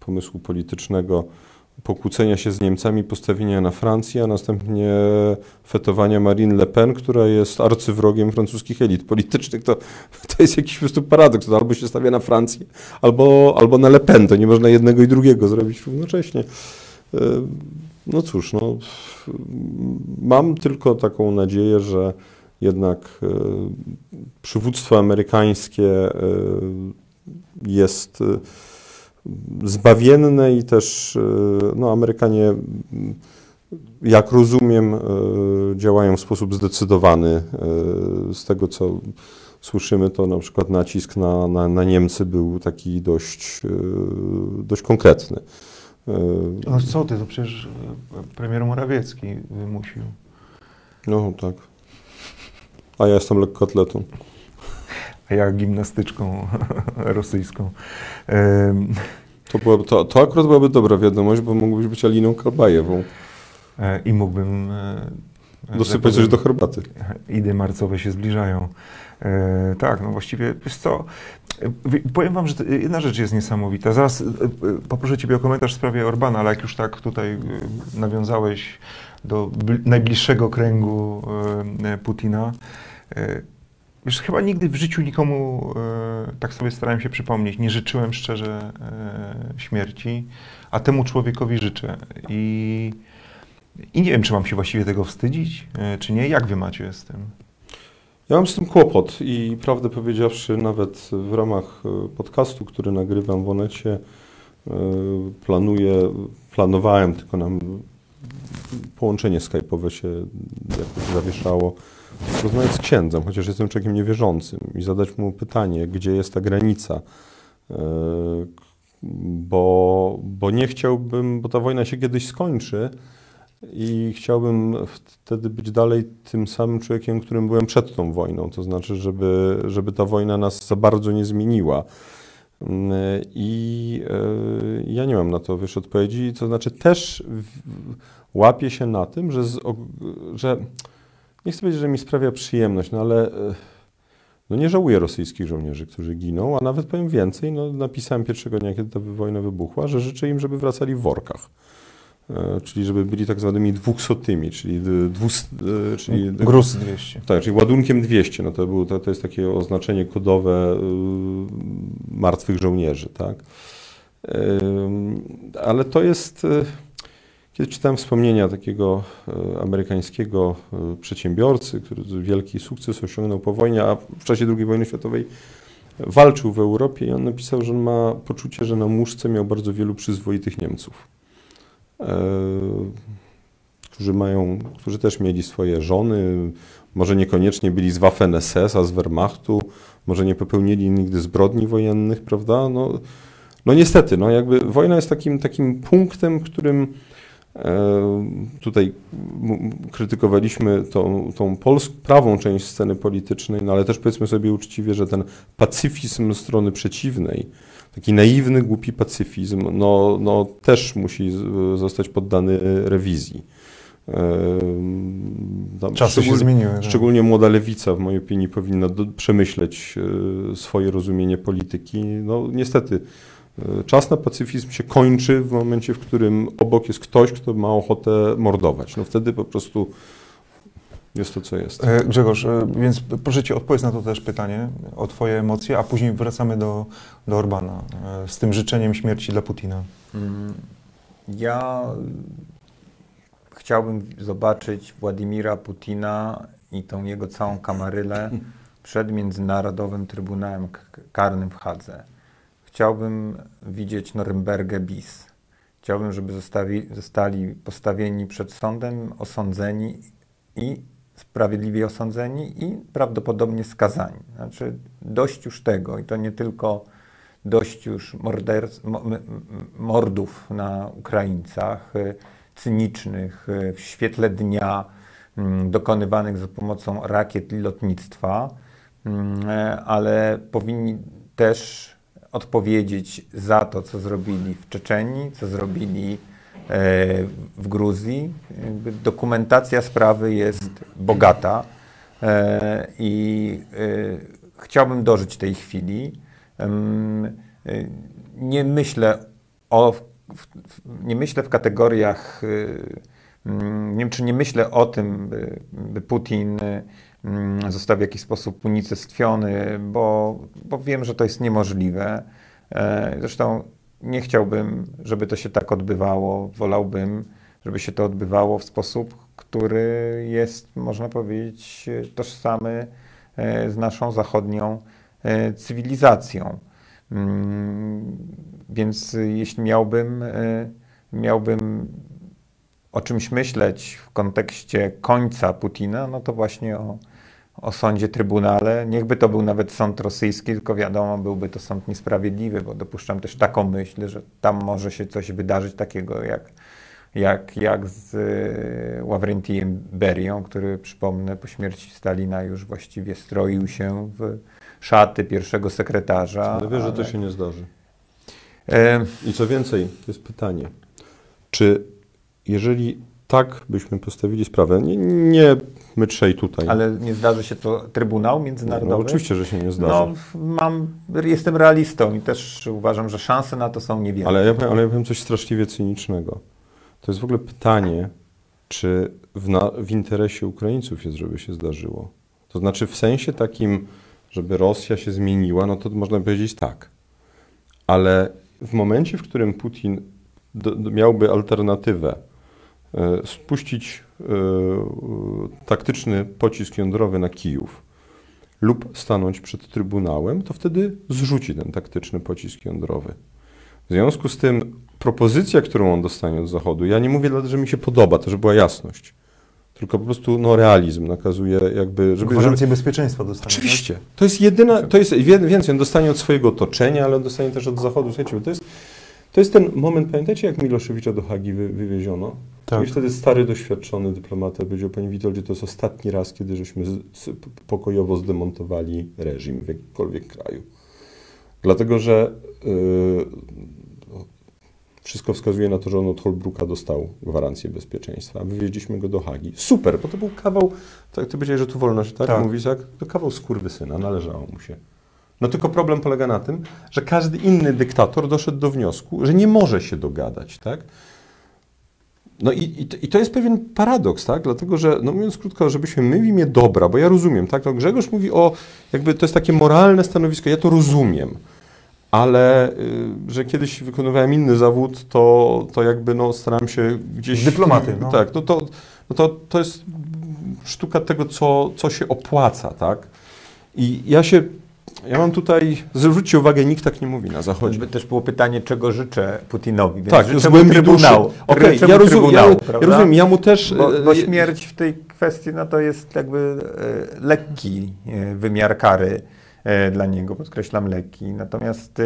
pomysłu politycznego pokłócenia się z Niemcami, postawienia na Francję, a następnie fetowania Marine Le Pen, która jest arcywrogiem francuskich elit politycznych. To, to jest jakiś po prostu paradoks. To albo się stawia na Francję, albo, albo na Le Pen. To nie można jednego i drugiego zrobić równocześnie. E, no cóż, no, mam tylko taką nadzieję, że jednak e, przywództwo amerykańskie e, jest zbawienne i też e, no, Amerykanie, jak rozumiem, e, działają w sposób zdecydowany. E, z tego, co słyszymy, to na przykład nacisk na, na, na Niemcy był taki dość, dość konkretny. No co ty, to przecież premier Morawiecki wymusił. No tak. A ja jestem lekkoatletą a ja gimnastyczką *laughs* rosyjską. To, byłaby, to, to akurat byłaby dobra wiadomość, bo mógłbyś być Aliną Kalbajewą. E, I mógłbym... E, Dosypać coś do herbaty. Idy marcowe się zbliżają. E, tak, no właściwie, wiesz co, powiem wam, że jedna rzecz jest niesamowita. Zaraz poproszę ciebie o komentarz w sprawie Orbana, ale jak już tak tutaj nawiązałeś do najbliższego kręgu Putina, Wiesz, chyba nigdy w życiu nikomu, e, tak sobie starałem się przypomnieć, nie życzyłem szczerze e, śmierci, a temu człowiekowi życzę. I, I nie wiem, czy mam się właściwie tego wstydzić, e, czy nie. Jak wy macie z tym? Ja mam z tym kłopot i prawdę powiedziawszy, nawet w ramach podcastu, który nagrywam w Onecie, planuję, planowałem, tylko nam połączenie skype'owe się jakoś zawieszało rozmawiać z księdzem, chociaż jestem człowiekiem niewierzącym i zadać mu pytanie, gdzie jest ta granica, e, bo, bo nie chciałbym, bo ta wojna się kiedyś skończy i chciałbym wtedy być dalej tym samym człowiekiem, którym byłem przed tą wojną, to znaczy, żeby, żeby ta wojna nas za bardzo nie zmieniła. I e, ja nie mam na to wiesz, odpowiedzi, to znaczy też łapię się na tym, że, z, że nie chcę powiedzieć, że mi sprawia przyjemność, no ale e, no nie żałuję rosyjskich żołnierzy, którzy giną, a nawet powiem więcej, no napisałem pierwszego dnia, kiedy ta wojna wybuchła, że życzę im, żeby wracali w workach. E, czyli żeby byli tak zwanymi dwuchsotymi, czyli, dwust, e, czyli gruz 200. Tak, czyli ładunkiem 200. No to, był, to, to jest takie oznaczenie kodowe martwych żołnierzy, tak? Ale to jest kiedy czytałem wspomnienia takiego e, amerykańskiego e, przedsiębiorcy, który wielki sukces osiągnął po wojnie, a w czasie II wojny światowej walczył w Europie i on napisał, że on ma poczucie, że na muszce miał bardzo wielu przyzwoitych Niemców, e, którzy mają, którzy też mieli swoje żony, może niekoniecznie byli z Waffen-SS, a z Wehrmachtu, może nie popełnili nigdy zbrodni wojennych, prawda? No, no niestety, no jakby wojna jest takim, takim punktem, którym tutaj krytykowaliśmy tą, tą polską, prawą część sceny politycznej, no ale też powiedzmy sobie uczciwie, że ten pacyfizm strony przeciwnej, taki naiwny, głupi pacyfizm, no, no też musi zostać poddany rewizji. Tam Czasy się zmieniły. Tak. Szczególnie młoda lewica, w mojej opinii, powinna do, przemyśleć e, swoje rozumienie polityki. No niestety E, czas na pacyfizm się kończy w momencie, w którym obok jest ktoś, kto ma ochotę mordować. No wtedy po prostu jest to, co jest. E, Grzegorz, e, więc proszę Cię odpowiedz na to też pytanie, o Twoje emocje, a później wracamy do, do Orbana z tym życzeniem śmierci dla Putina. Mm, ja chciałbym zobaczyć Władimira Putina i tą jego całą kamarylę przed Międzynarodowym Trybunałem Karnym w Hadze. Chciałbym widzieć Norymbergę bis. Chciałbym, żeby zostali, postawieni przed sądem, osądzeni i sprawiedliwie osądzeni i prawdopodobnie skazani. Znaczy dość już tego i to nie tylko dość już morderc, mo- m- m- mordów na Ukraińcach, y, cynicznych, y, w świetle dnia, mm, dokonywanych za pomocą rakiet i lotnictwa, Mm, e, ale powinni też odpowiedzieć za to, co zrobili w Czeczenii, co zrobili e, w Gruzji. Dokumentacja sprawy jest bogata e, i e, chciałbym dożyć tej chwili. Nie myślę o, nie myślę w kategoriach, nie wiem czy nie myślę o tym, by, Putin został w jakiś sposób unicestwiony, bo, bo wiem, że to jest niemożliwe. E, Zresztą nie chciałbym, żeby to się tak odbywało. Wolałbym, żeby się to odbywało w sposób, który jest, można powiedzieć, tożsamy e, z naszą zachodnią e, cywilizacją. Mm, Więc jeśli miałbym, miałbym o czymś myśleć w kontekście końca Putina, no to właśnie o, o sądzie Trybunale. Niechby to był nawet sąd rosyjski, tylko wiadomo, byłby to sąd niesprawiedliwy, bo dopuszczam też taką myśl, że tam może się coś wydarzyć takiego jak, jak, jak z y, Ławrentijem Berią, który przypomnę po śmierci Stalina już właściwie stroił się w szaty pierwszego sekretarza. Ale wiesz, że to ale- się nie zdarzy. E, I co więcej, to jest pytanie, czy jeżeli tak byśmy postawili sprawę, nie, nie my trzej tutaj, Ale nie zdarzy się to Trybunał no, Międzynarodowy? oczywiście, że się nie zdarzy. No, mam, jestem realistą i też uważam, że szanse na to są niewielkie. Ale ja, powiem- ale ja powiem coś straszliwie cynicznego. To jest w ogóle pytanie, czy w, na, w interesie Ukraińców jest, żeby się zdarzyło. To znaczy w sensie takim, żeby Rosja się zmieniła, no to można powiedzieć tak. Ale w momencie, w którym Putin do, do, miałby alternatywę spuścić e, e, taktyczny pocisk jądrowy na Kijów lub stanąć przed Trybunałem, to wtedy zrzuci ten taktyczny pocisk jądrowy. W związku z tym propozycja, którą on dostanie od Zachodu, ja nie mówię dlatego, że mi się podoba, to żeby była jasność, tylko po prostu no, realizm nakazuje jakby, żeby... żeby Gwarancję bezpieczeństwa dostanie. Oczywiście. To jest jedyna, to jest więcej, on dostanie od swojego otoczenia, ale on dostanie też od Zachodu. Słuchajcie, to jest, to jest ten moment, pamiętacie jak Miloszewicza do Hagi wy, wywieziono? Tak. I wtedy stary, doświadczony dyplomata powiedział, panie Witoldzie, to jest ostatni raz, kiedy żeśmy z, z, pokojowo zdemontowali reżim w jakimkolwiek kraju. Dlatego, że yy, wszystko wskazuje na to, że on od Holbrooka dostał gwarancję bezpieczeństwa, wywieźliśmy go do Hagi. Super, bo to był kawał, tak ty powiedziałeś, że tu wolność, tak? Tak. Mówisz, tak? To kawał skurwysyna, należało mu się. No tylko problem polega na tym, że każdy inny dyktator doszedł do wniosku, że nie może się dogadać, tak? No i, i, to- i to jest pewien paradoks, tak? Dlatego, że, no mówiąc krótko, żebyśmy my w imię dobra, bo ja rozumiem, tak? No Grzegorz mówi o, jakby to jest takie moralne stanowisko, ja to rozumiem, ale y, że kiedyś wykonywałem inny zawód, to, to jakby no starałem się gdzieś... Dyplomaty, no. Tak, no to, no to, to jest sztuka tego, co, co się opłaca, tak? I ja się, ja mam tutaj, zwróćcie uwagę, nikt tak nie mówi na Zachodzie. Choćby też było pytanie, czego życzę Putinowi. Więc Tak, życzę z głębi Trybunału. duszy. Mu ja, rozum, ja, Trybunału, ja prawda? rozumiem, ja mu też... Bo, bo e, śmierć w tej kwestii no to jest jakby e, lekki e, wymiar kary dla niego, podkreślam lekki. Natomiast,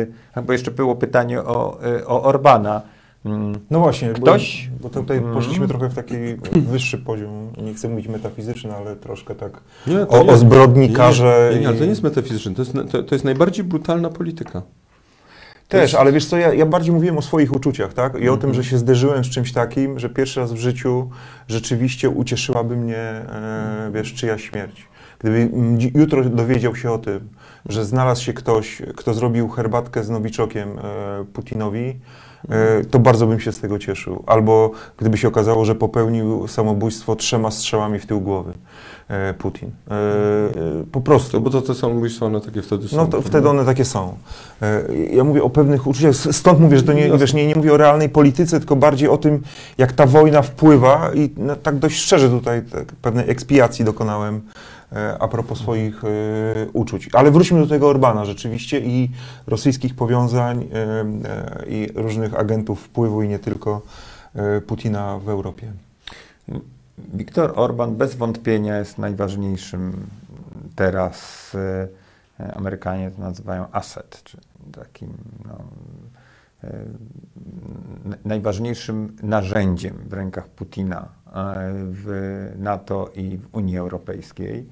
bo jeszcze było pytanie o, o Orbana. Mm, No właśnie, Ktoś- bo, bo tutaj Mm. poszliśmy trochę w taki wyższy poziom, nie chcę mówić metafizyczny, ale troszkę tak Nie, to o, nie- o zbrodnikarze. Nie, nie, ale to nie jest metafizyczne, to jest, to, to jest najbardziej brutalna polityka. Też, jest- ale wiesz co, ja, ja bardziej mówiłem o swoich uczuciach, tak? I o Mhm. tym, że się zderzyłem z czymś takim, że pierwszy raz w życiu rzeczywiście ucieszyłaby mnie, e, wiesz, czyja śmierć. Gdyby mm, jutro dowiedział się o tym, że znalazł się ktoś, kto zrobił herbatkę z nowiczokiem e, Putinowi, to bardzo bym się z tego cieszył. Albo gdyby się okazało, że popełnił samobójstwo trzema strzałami w tył głowy e, Putin. E, e, po prostu. To, bo to te samobójstwa, one takie wtedy są. No to wtedy one takie są. E, Ja mówię o pewnych uczuciach, stąd mówię, że to nie, wiesz, nie, nie mówię o realnej polityce, tylko bardziej o tym, jak ta wojna wpływa i no, tak dość szczerze tutaj tak, pewnej ekspiacji dokonałem e, a propos swoich e, uczuć. Ale wróćmy do tego Orbana rzeczywiście i rosyjskich powiązań e, e, i różnych agentów wpływu i nie tylko e, Putina w Europie. Viktor Orban bez wątpienia jest najważniejszym teraz e, e, Amerykanie to nazywają asset, czy takim no, e, najważniejszym narzędziem w rękach Putina e, w NATO i w Unii Europejskiej.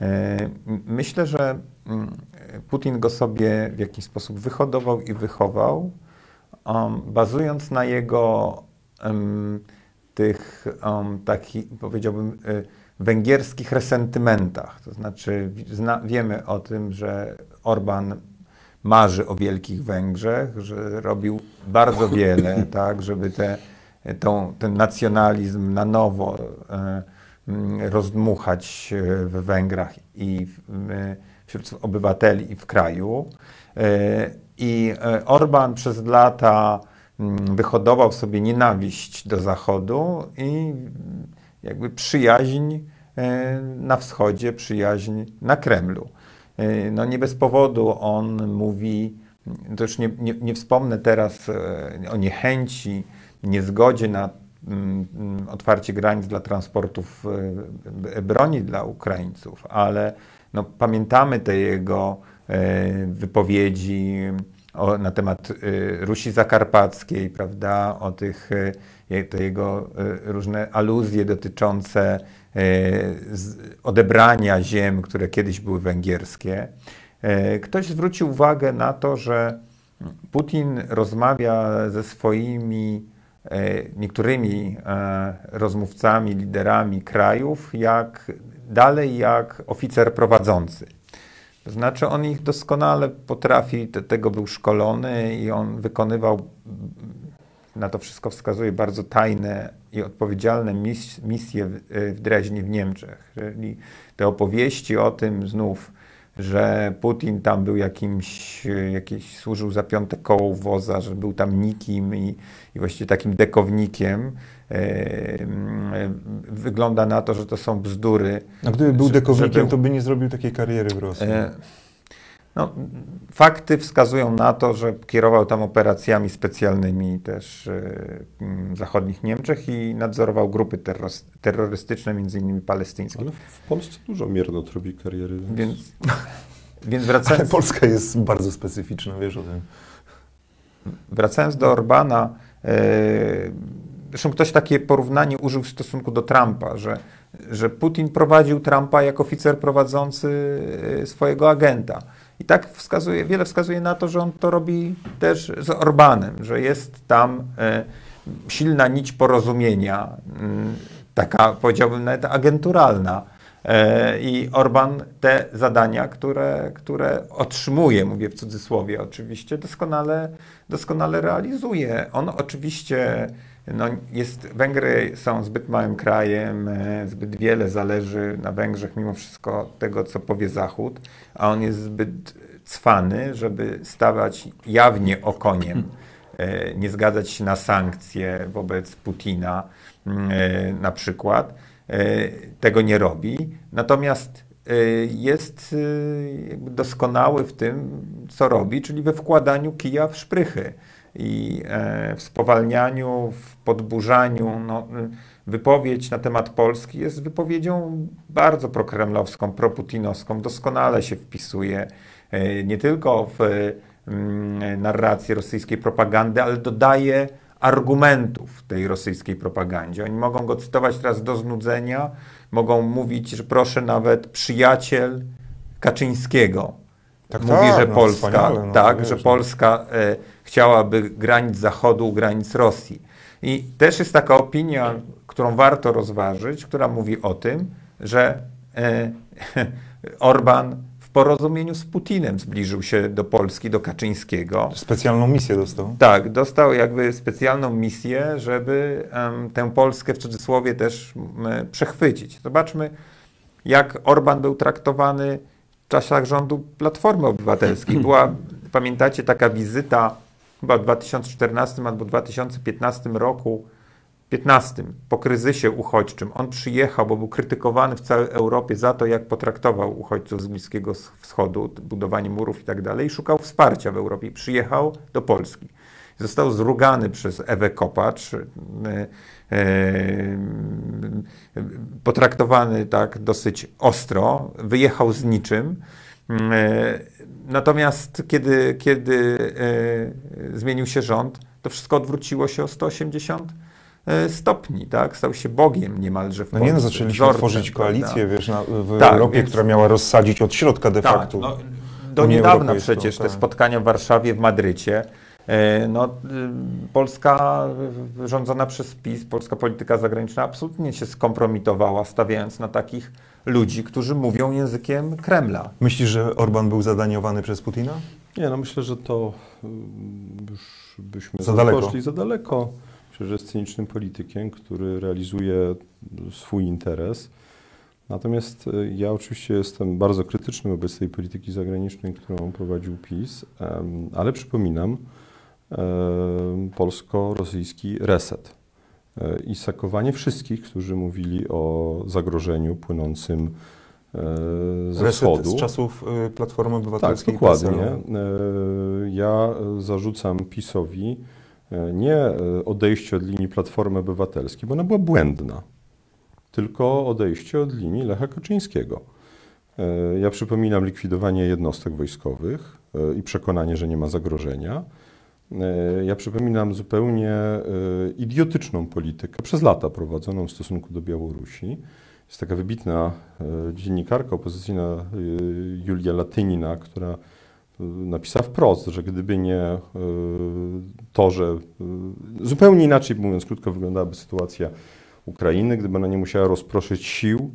E, Myślę, że mm, Putin go sobie w jakiś sposób wyhodował i wychował, um, bazując na jego em, tych um, takich, powiedziałbym, y, węgierskich resentymentach. To znaczy, zna, wiemy o tym, że Orban marzy o Wielkich Węgrzech, że robił bardzo wiele, *laughs* tak, żeby te, tą, ten nacjonalizm na nowo mm, rozdmuchać e, w Węgrach i e, wśród obywateli i w kraju. E, I Orban przez lata mm, wyhodował sobie nienawiść do Zachodu i jakby przyjaźń na wschodzie, przyjaźń na Kremlu. No nie bez powodu on mówi, to już nie, nie, nie wspomnę teraz o niechęci, niezgodzie na mm, mm, otwarcie granic dla transportów e, broni dla Ukraińców, ale no, pamiętamy te jego e, wypowiedzi o, na temat e, Rusi Zakarpackiej, prawda, o tych, e, te jego e, różne aluzje dotyczące e, odebrania ziem, które kiedyś były węgierskie. E, Ktoś zwrócił uwagę na to, że Putin rozmawia ze swoimi e, niektórymi e, rozmówcami, liderami krajów, jak dalej jak oficer prowadzący. To znaczy, on ich doskonale potrafi, te, tego był szkolony i on wykonywał, na to wszystko wskazuje, bardzo tajne i odpowiedzialne mis, misje w, w Dreźnie w Niemczech. Czyli te opowieści o tym znów, że Putin tam był jakimś, jakieś, służył za piąte koło woza, że był tam nikim i, i właściwie takim dekownikiem. E, mm, wygląda na to, że to są bzdury. A gdyby był dekownikiem, żeby- to by nie zrobił takiej kariery w Rosji. No, fakty wskazują na to, że kierował tam operacjami specjalnymi też w zachodnich Niemczech i nadzorował grupy terros- terrorystyczne, między innymi palestyńskie. Ale w Polsce dużo miernot robi kariery. Więc... Więc, *laughs* więc Ale wracając, Polska jest bardzo specyficzna, wiesz o tym. wracając do Orbana, e, zresztą ktoś takie porównanie użył w stosunku do Trumpa, że, że Putin prowadził Trumpa jak oficer prowadzący e, swojego agenta. I tak wskazuje, wiele wskazuje na to, że on to robi też z Orbanem, że jest tam e, silna nić porozumienia, taka powiedziałbym nawet agenturalna. E, I Orban te zadania, które, które otrzymuje, mówię w cudzysłowie oczywiście, doskonale, doskonale realizuje. On oczywiście, no jest, Węgry są zbyt małym krajem, e, zbyt wiele zależy na Węgrzech mimo wszystko tego, co powie Zachód, a on jest zbyt cwany, żeby stawać jawnie okoniem, e, nie zgadzać się na sankcje wobec Putina mm, na przykład tego nie robi. Natomiast e, jest e, doskonały w tym, co robi, czyli we wkładaniu kija w szprychy i e, w spowalnianiu, w podburzaniu. No, e, wypowiedź na temat Polski jest wypowiedzią bardzo prokremlowską, proputinowską, doskonale się wpisuje e, nie tylko w mm, narrację rosyjskiej propagandy, ale dodaje argumentów tej rosyjskiej propagandzie. Oni mogą go cytować teraz do znudzenia, mogą mówić, że proszę nawet przyjaciel Kaczyńskiego Tak, mówi, tak, że no, Polska, no, tak, wiesz, że no. Polska e, chciałaby granic Zachodu granic Rosji. I też jest taka opinia, którą warto rozważyć, która mówi o tym, że e, *laughs* Orban porozumieniu z Putinem zbliżył się do Polski, do Kaczyńskiego. Specjalną misję dostał. Tak, dostał jakby specjalną misję, żeby em, tę Polskę w cudzysłowie też m, przechwycić. Zobaczmy, jak Orban był traktowany w czasach rządu Platformy Obywatelskiej. Była, pamiętacie, taka wizyta chyba w 2014 albo 2015 roku, 15, po kryzysie uchodźczym. On przyjechał, bo był krytykowany w całej Europie za to, jak potraktował uchodźców z Bliskiego Wschodu, budowanie murów i tak dalej, szukał wsparcia w Europie. I przyjechał do Polski. Został zrugany przez Ewę Kopacz, e, e, potraktowany tak dosyć ostro, wyjechał z niczym Mm, e, Natomiast kiedy, kiedy zmienił się rząd, to wszystko odwróciło się o 180 e, stopni, tak? Stał się Bogiem niemalże w No nie no, Polsce, zaczęliśmy wzorcem, tworzyć prawda? koalicję, wiesz, na, w Tak, Europie, więc- która miała rozsadzić od środka de Tak, facto. no, do Unię niedawna Europejską, przecież te tak. spotkania w Warszawie, w Madrycie. e, No, y, Polska y, rządzona przez PiS, polska polityka zagraniczna absolutnie się skompromitowała, stawiając na takich ludzi, którzy mówią językiem Kremla. Myślisz, że Orban był zadaniowany przez Putina? Nie, no myślę, że to mm, już byśmy Za daleko. poszli za daleko. Że jest cynicznym politykiem, który realizuje swój interes. Natomiast e, ja oczywiście jestem bardzo krytyczny wobec tej polityki zagranicznej, którą prowadził PiS, ale przypominam em, polsko-rosyjski reset e, i sakowanie wszystkich, którzy mówili o zagrożeniu płynącym e, ze Reset wschodu. z czasów Platformy Tak, Obywatelskiej. dokładnie. PSL-u. E, Ja e, zarzucam PiSowi e, nie e, odejście od linii Platformy Obywatelskiej, bo ona była błędna, tylko odejście od linii Lecha Kaczyńskiego. E, Ja przypominam likwidowanie jednostek wojskowych e, i przekonanie, że nie ma zagrożenia. Ja przypominam zupełnie idiotyczną politykę przez lata prowadzoną w stosunku do Białorusi. Jest taka wybitna dziennikarka opozycyjna Julia Latynina, która napisała wprost, że gdyby nie e, to, że e, zupełnie inaczej, mówiąc krótko, wyglądałaby sytuacja Ukrainy, gdyby ona nie musiała rozproszyć sił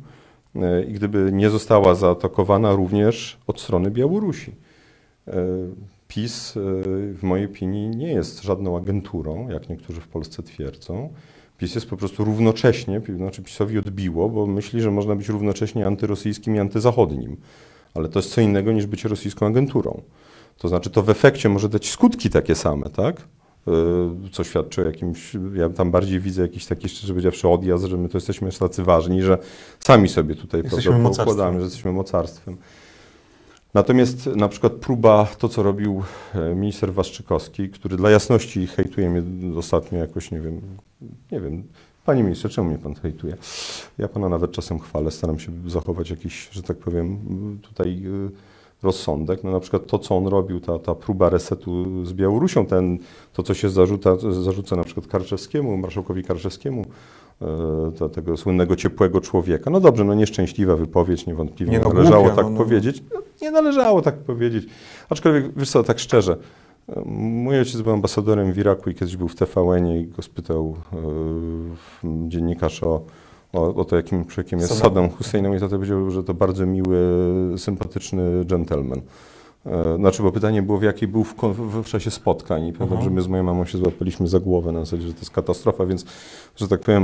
e, i gdyby nie została zaatakowana również od strony Białorusi. PiS, w mojej opinii, nie jest żadną agenturą, jak niektórzy w Polsce twierdzą. PiS jest po prostu równocześnie, znaczy PiSowi odbiło, bo myśli, że można być równocześnie antyrosyjskim i antyzachodnim. Ale to jest co innego niż być rosyjską agenturą. To znaczy, to w efekcie może dać skutki takie same, tak? Yy, Co świadczy o jakimś, ja tam bardziej widzę jakiś taki, szczerze powiedziawszy, odjazd, że my to jesteśmy aż tacy ważni, że sami sobie tutaj Jesteśmy poukładamy, że jesteśmy mocarstwem. Natomiast na przykład próba, to co robił e, minister Waszczykowski, który dla jasności hejtuje mnie ostatnio jakoś, nie wiem, nie wiem, panie ministrze, czemu mnie pan hejtuje? Ja pana nawet czasem chwalę, staram się zachować jakiś, że tak powiem, tutaj y, rozsądek. No na przykład to, co on robił, ta, ta próba resetu z Białorusią, ten, to, co się zarzuca, zarzuca na przykład Karczewskiemu, marszałkowi Karczewskiemu, to, tego słynnego ciepłego człowieka. No dobrze, no nieszczęśliwa wypowiedź, niewątpliwie Nie no, należało głupia, tak no, no. powiedzieć. No, nie należało tak powiedzieć. Aczkolwiek, wiesz co, tak szczerze, mój ojciec był ambasadorem w Iraku i kiedyś był w TVN-ie i go spytał e, dziennikarz o, o, o to, jakim człowiekiem jest Saddam. Saddam Hussein. I tata powiedział, że to bardzo miły, sympatyczny dżentelmen. E, Znaczy, bo pytanie było, w jakiej był w, w, w czasie spotkań. I pamiętam, Mhm. że my z moją mamą się złapaliśmy za głowę na zasadzie, że to jest katastrofa, więc, że tak powiem,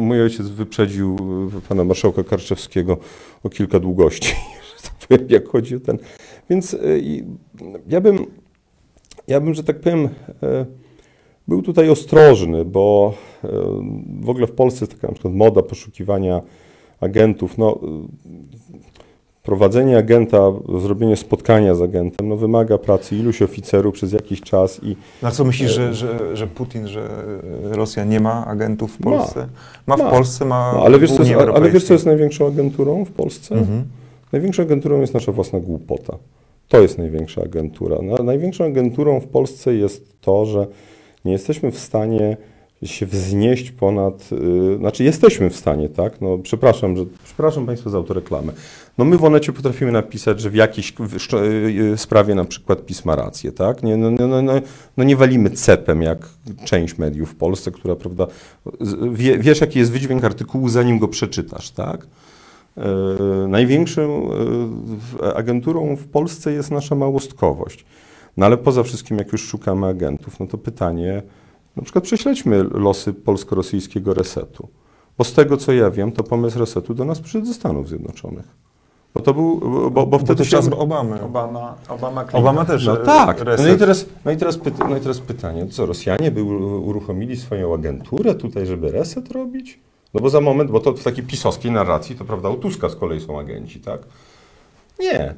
mój ojciec wyprzedził e, pana marszałka Karczewskiego o kilka długości, *laughs* że tak powiem, jak chodzi o ten. Więc ja bym, ja bym, że tak powiem, e, był tutaj ostrożny, bo e, w ogóle w Polsce jest taka na przykład moda poszukiwania agentów. No, e, prowadzenie agenta, zrobienie spotkania z agentem, no, wymaga pracy iluś oficerów przez jakiś czas i Na co myślisz, że, że, że Putin, że Rosja nie ma agentów w Ma. Polsce? Ma, w Ma. Polsce, ma no, ale, wiesz, co jest, ale wiesz, co jest największą agenturą w Polsce? Mhm. Największą agenturą jest nasza własna głupota. To jest największa agentura. No, największą agenturą w Polsce jest to, że nie jesteśmy w stanie się wznieść ponad, yy, znaczy jesteśmy w stanie, tak? No, przepraszam, że, przepraszam Państwa za autoreklamę. No my w Onecie potrafimy napisać, że w jakiejś yy, sprawie na przykład pisma rację, tak? Nie, no, no, no, no, no nie walimy cepem jak część mediów w Polsce, która, prawda, wie, wiesz jaki jest wydźwięk artykułu zanim go przeczytasz, tak? E, Największą e, agenturą w Polsce jest nasza małostkowość. No ale poza wszystkim, jak już szukamy agentów, no to pytanie, na przykład prześledźmy losy polsko-rosyjskiego resetu. Bo z tego, co ja wiem, to pomysł resetu do nas przyszedł ze Stanów Zjednoczonych. Bo to był, bo, bo Bo wtedy to się... czas Obamy. Obama, Obama, Clinton. Obama też No e, tak. reset. No i, teraz, no, i teraz pyta, no i teraz pytanie, co Rosjanie by uruchomili swoją agenturę tutaj, żeby reset robić? No bo za moment, bo to w takiej pisowskiej narracji, to prawda, u Tuska z kolei są agenci, tak? Nie.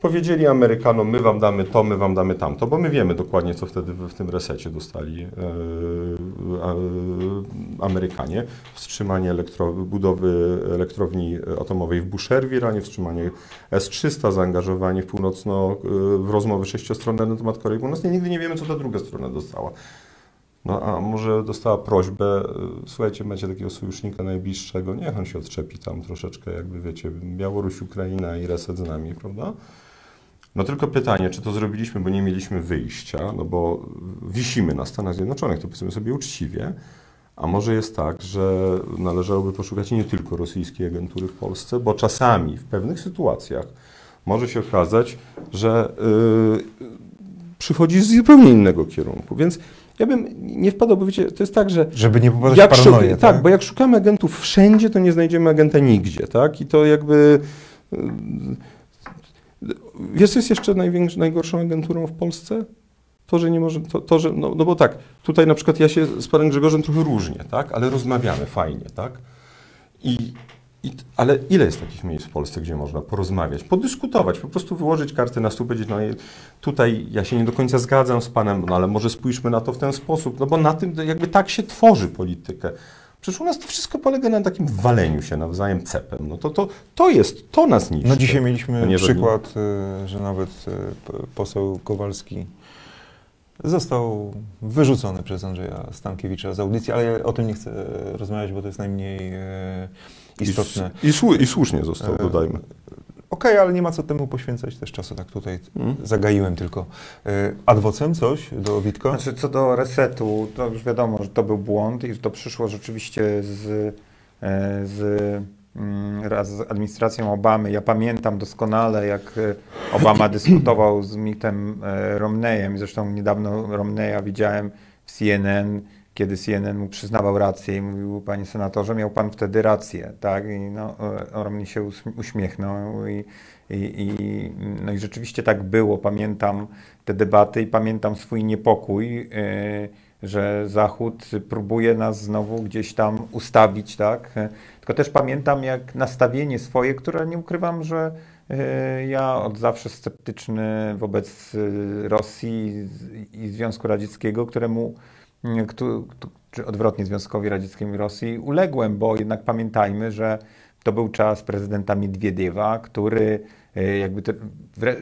Powiedzieli Amerykanom, my wam damy to, my wam damy tamto, bo my wiemy dokładnie, co wtedy w, w tym resecie dostali e, e, Amerykanie. Wstrzymanie elektro, budowy elektrowni atomowej w Bushehr w Iranie, wstrzymanie S-300, zaangażowanie w północno, e, w rozmowy sześciostronne na temat Korei Północnej. Nigdy nie wiemy, co ta druga strona dostała. No a może dostała prośbę, y, słuchajcie, macie takiego sojusznika najbliższego, niech on się odczepi tam troszeczkę, jakby wiecie, Białoruś, Ukraina i reset z nami, prawda? No tylko pytanie, czy to zrobiliśmy, bo nie mieliśmy wyjścia, no bo wisimy na Stanach Zjednoczonych, to powiedzmy sobie uczciwie, a może jest tak, że należałoby poszukać nie tylko rosyjskiej agentury w Polsce, bo czasami w pewnych sytuacjach może się okazać, że yy, przychodzi z zupełnie innego kierunku, więc ja bym nie wpadał, bo wiecie, to jest tak, że Żeby nie popadać jak w paranoję, szuk- tak, bo jak szukamy agentów wszędzie, to nie znajdziemy agenta nigdzie, tak? I to jakby... y, Wiesz, co jest jeszcze najgorszą agenturą w Polsce? To, że nie może, to, to że, no, no bo tak, tutaj na przykład ja się z panem Grzegorzem trochę różnię, tak? Ale rozmawiamy fajnie, tak? I, i, ale ile jest takich miejsc w Polsce, gdzie można porozmawiać, podyskutować, po prostu wyłożyć karty na stół, powiedzieć, no tutaj ja się nie do końca zgadzam z panem, no ale może spójrzmy na to w ten sposób, no bo na tym jakby tak się tworzy politykę. Przecież u nas to wszystko polega na takim waleniu się nawzajem cepem. No to, to, to jest, to nas niszczy. No dzisiaj mieliśmy nie przykład, y, że nawet y, poseł Kowalski został wyrzucony przez Andrzeja Stankiewicza z audycji, ale ja o tym nie chcę e, rozmawiać, bo to jest najmniej istotne. I, i, słu- I słusznie został, E, dodajmy. Okej, ale nie ma co temu poświęcać też czasu, tak tutaj Mm. zagaiłem tylko. E, Adwocem coś do Witka? Znaczy, co do resetu, to już wiadomo, że to był błąd i że to przyszło rzeczywiście z, e, z, mm, z administracją Obamy. Ja pamiętam doskonale, jak Obama *clears throat* dyskutował z Mittem Romneyem. Zresztą niedawno Romneya widziałem w CNN, kiedy CNN mu przyznawał rację i mówił, panie senatorze, miał pan wtedy rację, tak? I no, Romney się uśm- uśmiechnął i, i, i, no i rzeczywiście tak było. Pamiętam te debaty i pamiętam swój niepokój, yy, że Zachód próbuje nas znowu gdzieś tam ustawić, tak? Tylko też pamiętam jak nastawienie swoje, które nie ukrywam, że yy, ja od zawsze sceptyczny wobec yy, Rosji i Związku Radzieckiego, któremu, któ- któ- czy odwrotnie Związkowi Radzieckiemu i Rosji, uległem, bo jednak pamiętajmy, że to był czas prezydenta Miedwiediewa, który e, jakby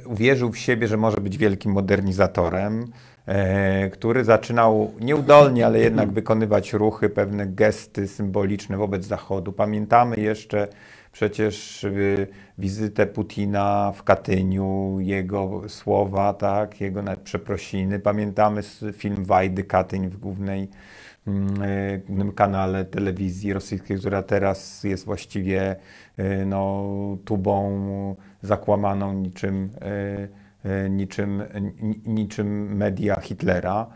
uwierzył w siebie, że może być wielkim modernizatorem, e, który zaczynał nieudolnie, ale jednak wykonywać ruchy, pewne gesty symboliczne wobec Zachodu. Pamiętamy jeszcze przecież y, wizytę Putina w Katyniu, jego słowa, tak, jego przeprosiny. Pamiętamy film Wajdy Katyń w głównej mm, e, głównym kanale telewizji rosyjskiej, która teraz jest właściwie e, no, tubą zakłamaną niczym, niczym, ni- niczym media Hitlera.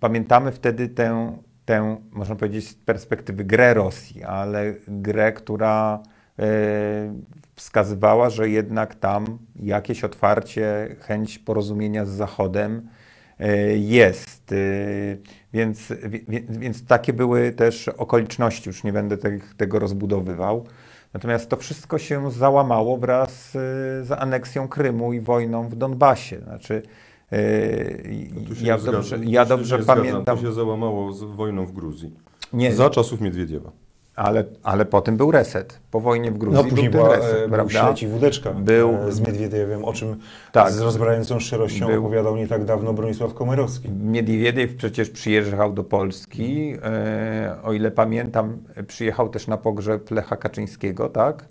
Pamiętamy wtedy tę, tę, można powiedzieć, z perspektywy grę Rosji, ale grę, która wskazywała, że jednak tam jakieś otwarcie, chęć porozumienia z Zachodem e, jest. E, Więc, więc takie były też okoliczności, już nie będę tego rozbudowywał. Natomiast to wszystko się załamało wraz e, z aneksją Krymu i wojną w Donbasie. Znaczy, e, ja dobrze, ja dobrze zgadzam. pamiętam. To się załamało z wojną w Gruzji. Nie, Za czasów Miedwiediewa. Ale, ale potem był reset. Po wojnie w Gruzji No później był była, reset, e, był śledź i wódeczka Był- e, z Miedwiediewem, o czym Tak. z rozbrajającą szczerością Był- opowiadał nie tak dawno Bronisław Komorowski. Miedwiediew przecież przyjeżdżał do Polski. E, o ile pamiętam, przyjechał też na pogrzeb Lecha Kaczyńskiego, tak?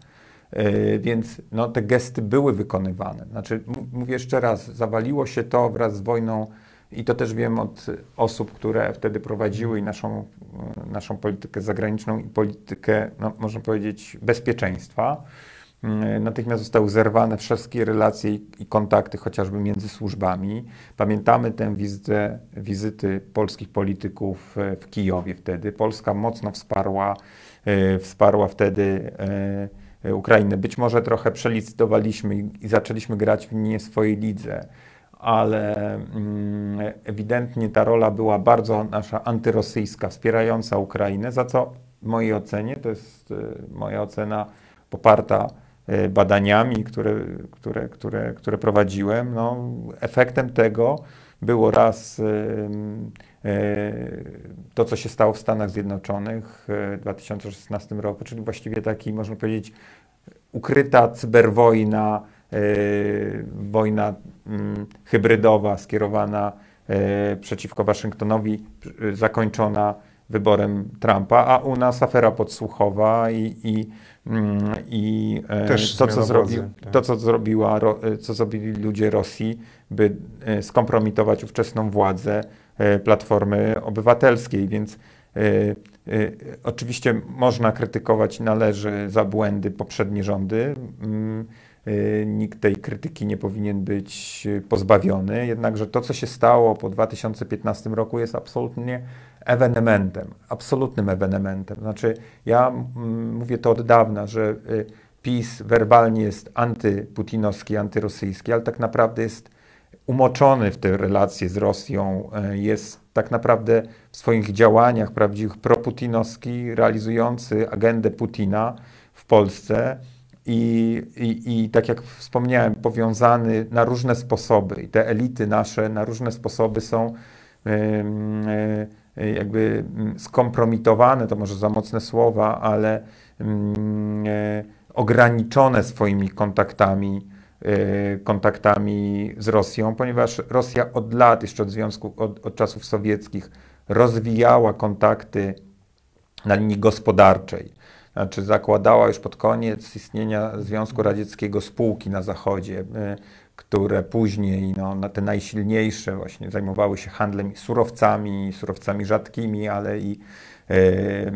E, więc no, te gesty były wykonywane. Znaczy, mówię jeszcze raz, zawaliło się to wraz z wojną i to też wiem od osób, które wtedy prowadziły i naszą, naszą politykę zagraniczną i politykę, no, można powiedzieć, bezpieczeństwa. Mm, Natychmiast zostały zerwane wszystkie relacje i, kontakty chociażby między służbami. Pamiętamy tę wizytę, wizyty polskich polityków e, w Kijowie wtedy. Polska mocno wsparła, e, wsparła wtedy e, Ukrainę. Być może trochę przelicytowaliśmy i zaczęliśmy grać w nie swojej lidze, ale mm, ewidentnie ta rola była bardzo nasza antyrosyjska, wspierająca Ukrainę, za co w mojej ocenie, to jest e, moja ocena poparta e, badaniami, które, które, które, które prowadziłem, no, efektem tego było raz to, co się stało w Stanach Zjednoczonych w 2016 roku, czyli właściwie taki, można powiedzieć, ukryta cyberwojna, wojna mm, hybrydowa skierowana przeciwko Waszyngtonowi, zakończona wyborem Trumpa, a u nas afera podsłuchowa i, i, mm, i e, to, co zrobi, tak. to, co, zrobiła, e, co zrobili ludzie Rosji, by e, skompromitować ówczesną władzę Platformy Obywatelskiej, więc oczywiście można krytykować, należy za błędy poprzednie rządy. Mm, nikt tej krytyki nie powinien być pozbawiony, jednakże to, co się stało po 2015 roku, jest absolutnie ewenementem, absolutnym ewenementem. Znaczy, ja mówię to od dawna, że y, PiS werbalnie jest antyputinowski, antyrosyjski, ale tak naprawdę jest umoczony w te relacje z Rosją, y, jest tak naprawdę w swoich działaniach prawdziwych proputinowski, realizujący agendę Putina w Polsce. I, i, I tak jak wspomniałem, powiązany na różne sposoby, i te elity nasze na różne sposoby są Y, jakby skompromitowane, to może za mocne słowa, ale y, ograniczone swoimi kontaktami, y, kontaktami z Rosją, ponieważ Rosja od lat, jeszcze od związku, od, od czasów sowieckich, rozwijała kontakty na linii gospodarczej. Znaczy zakładała już pod koniec istnienia Związku Radzieckiego spółki na Zachodzie które później, no, na te najsilniejsze, właśnie zajmowały się handlem surowcami, surowcami rzadkimi, ale i e, e,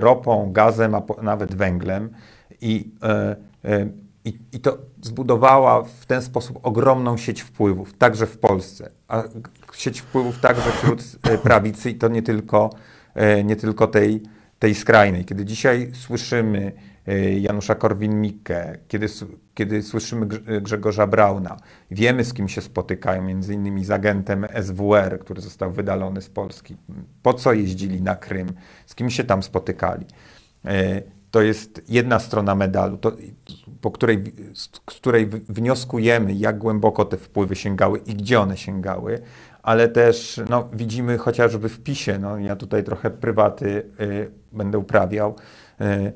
ropą, gazem, a nawet węglem. I, i, I to zbudowała w ten sposób ogromną sieć wpływów, także w Polsce. A sieć wpływów także wśród prawicy i to nie tylko, nie tylko tej, tej skrajnej. Kiedy dzisiaj słyszymy, Y, Janusza Korwin-Mikke, kiedy, kiedy słyszymy Grzegorza Brauna, wiemy z kim się spotykają, między innymi z agentem SWR, który został wydalony z Polski, po co jeździli na Krym, z kim się tam spotykali. Y, to jest jedna strona medalu, to, po której, z której wnioskujemy, jak głęboko te wpływy sięgały i gdzie one sięgały, ale też no, widzimy chociażby w PiSie, no, ja tutaj trochę prywaty y, będę uprawiał, y, e,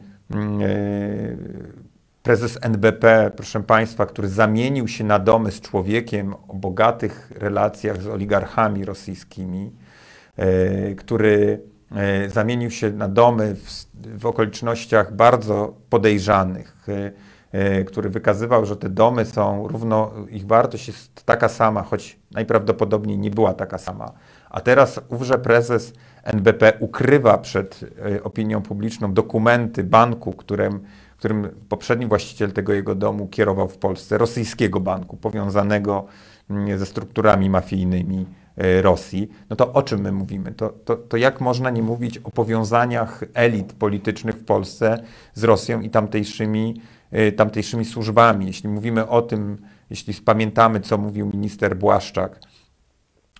prezes NBP, proszę Państwa, który zamienił się na domy z człowiekiem o bogatych relacjach z oligarchami rosyjskimi, e, który e, zamienił się na domy w, w okolicznościach bardzo podejrzanych, który wykazywał, że te domy są równo, ich wartość jest taka sama, choć najprawdopodobniej nie była taka sama. A teraz ówże prezes NBP ukrywa przed e, opinią publiczną dokumenty banku, którym, którym poprzedni właściciel tego jego domu kierował w Polsce, rosyjskiego banku, powiązanego mm, ze strukturami mafijnymi e, Rosji, no to o czym my mówimy? To, to, to jak można nie mówić o powiązaniach elit politycznych w Polsce z Rosją i tamtejszymi, e, tamtejszymi służbami? Jeśli mówimy o tym, jeśli pamiętamy, co mówił minister Błaszczak,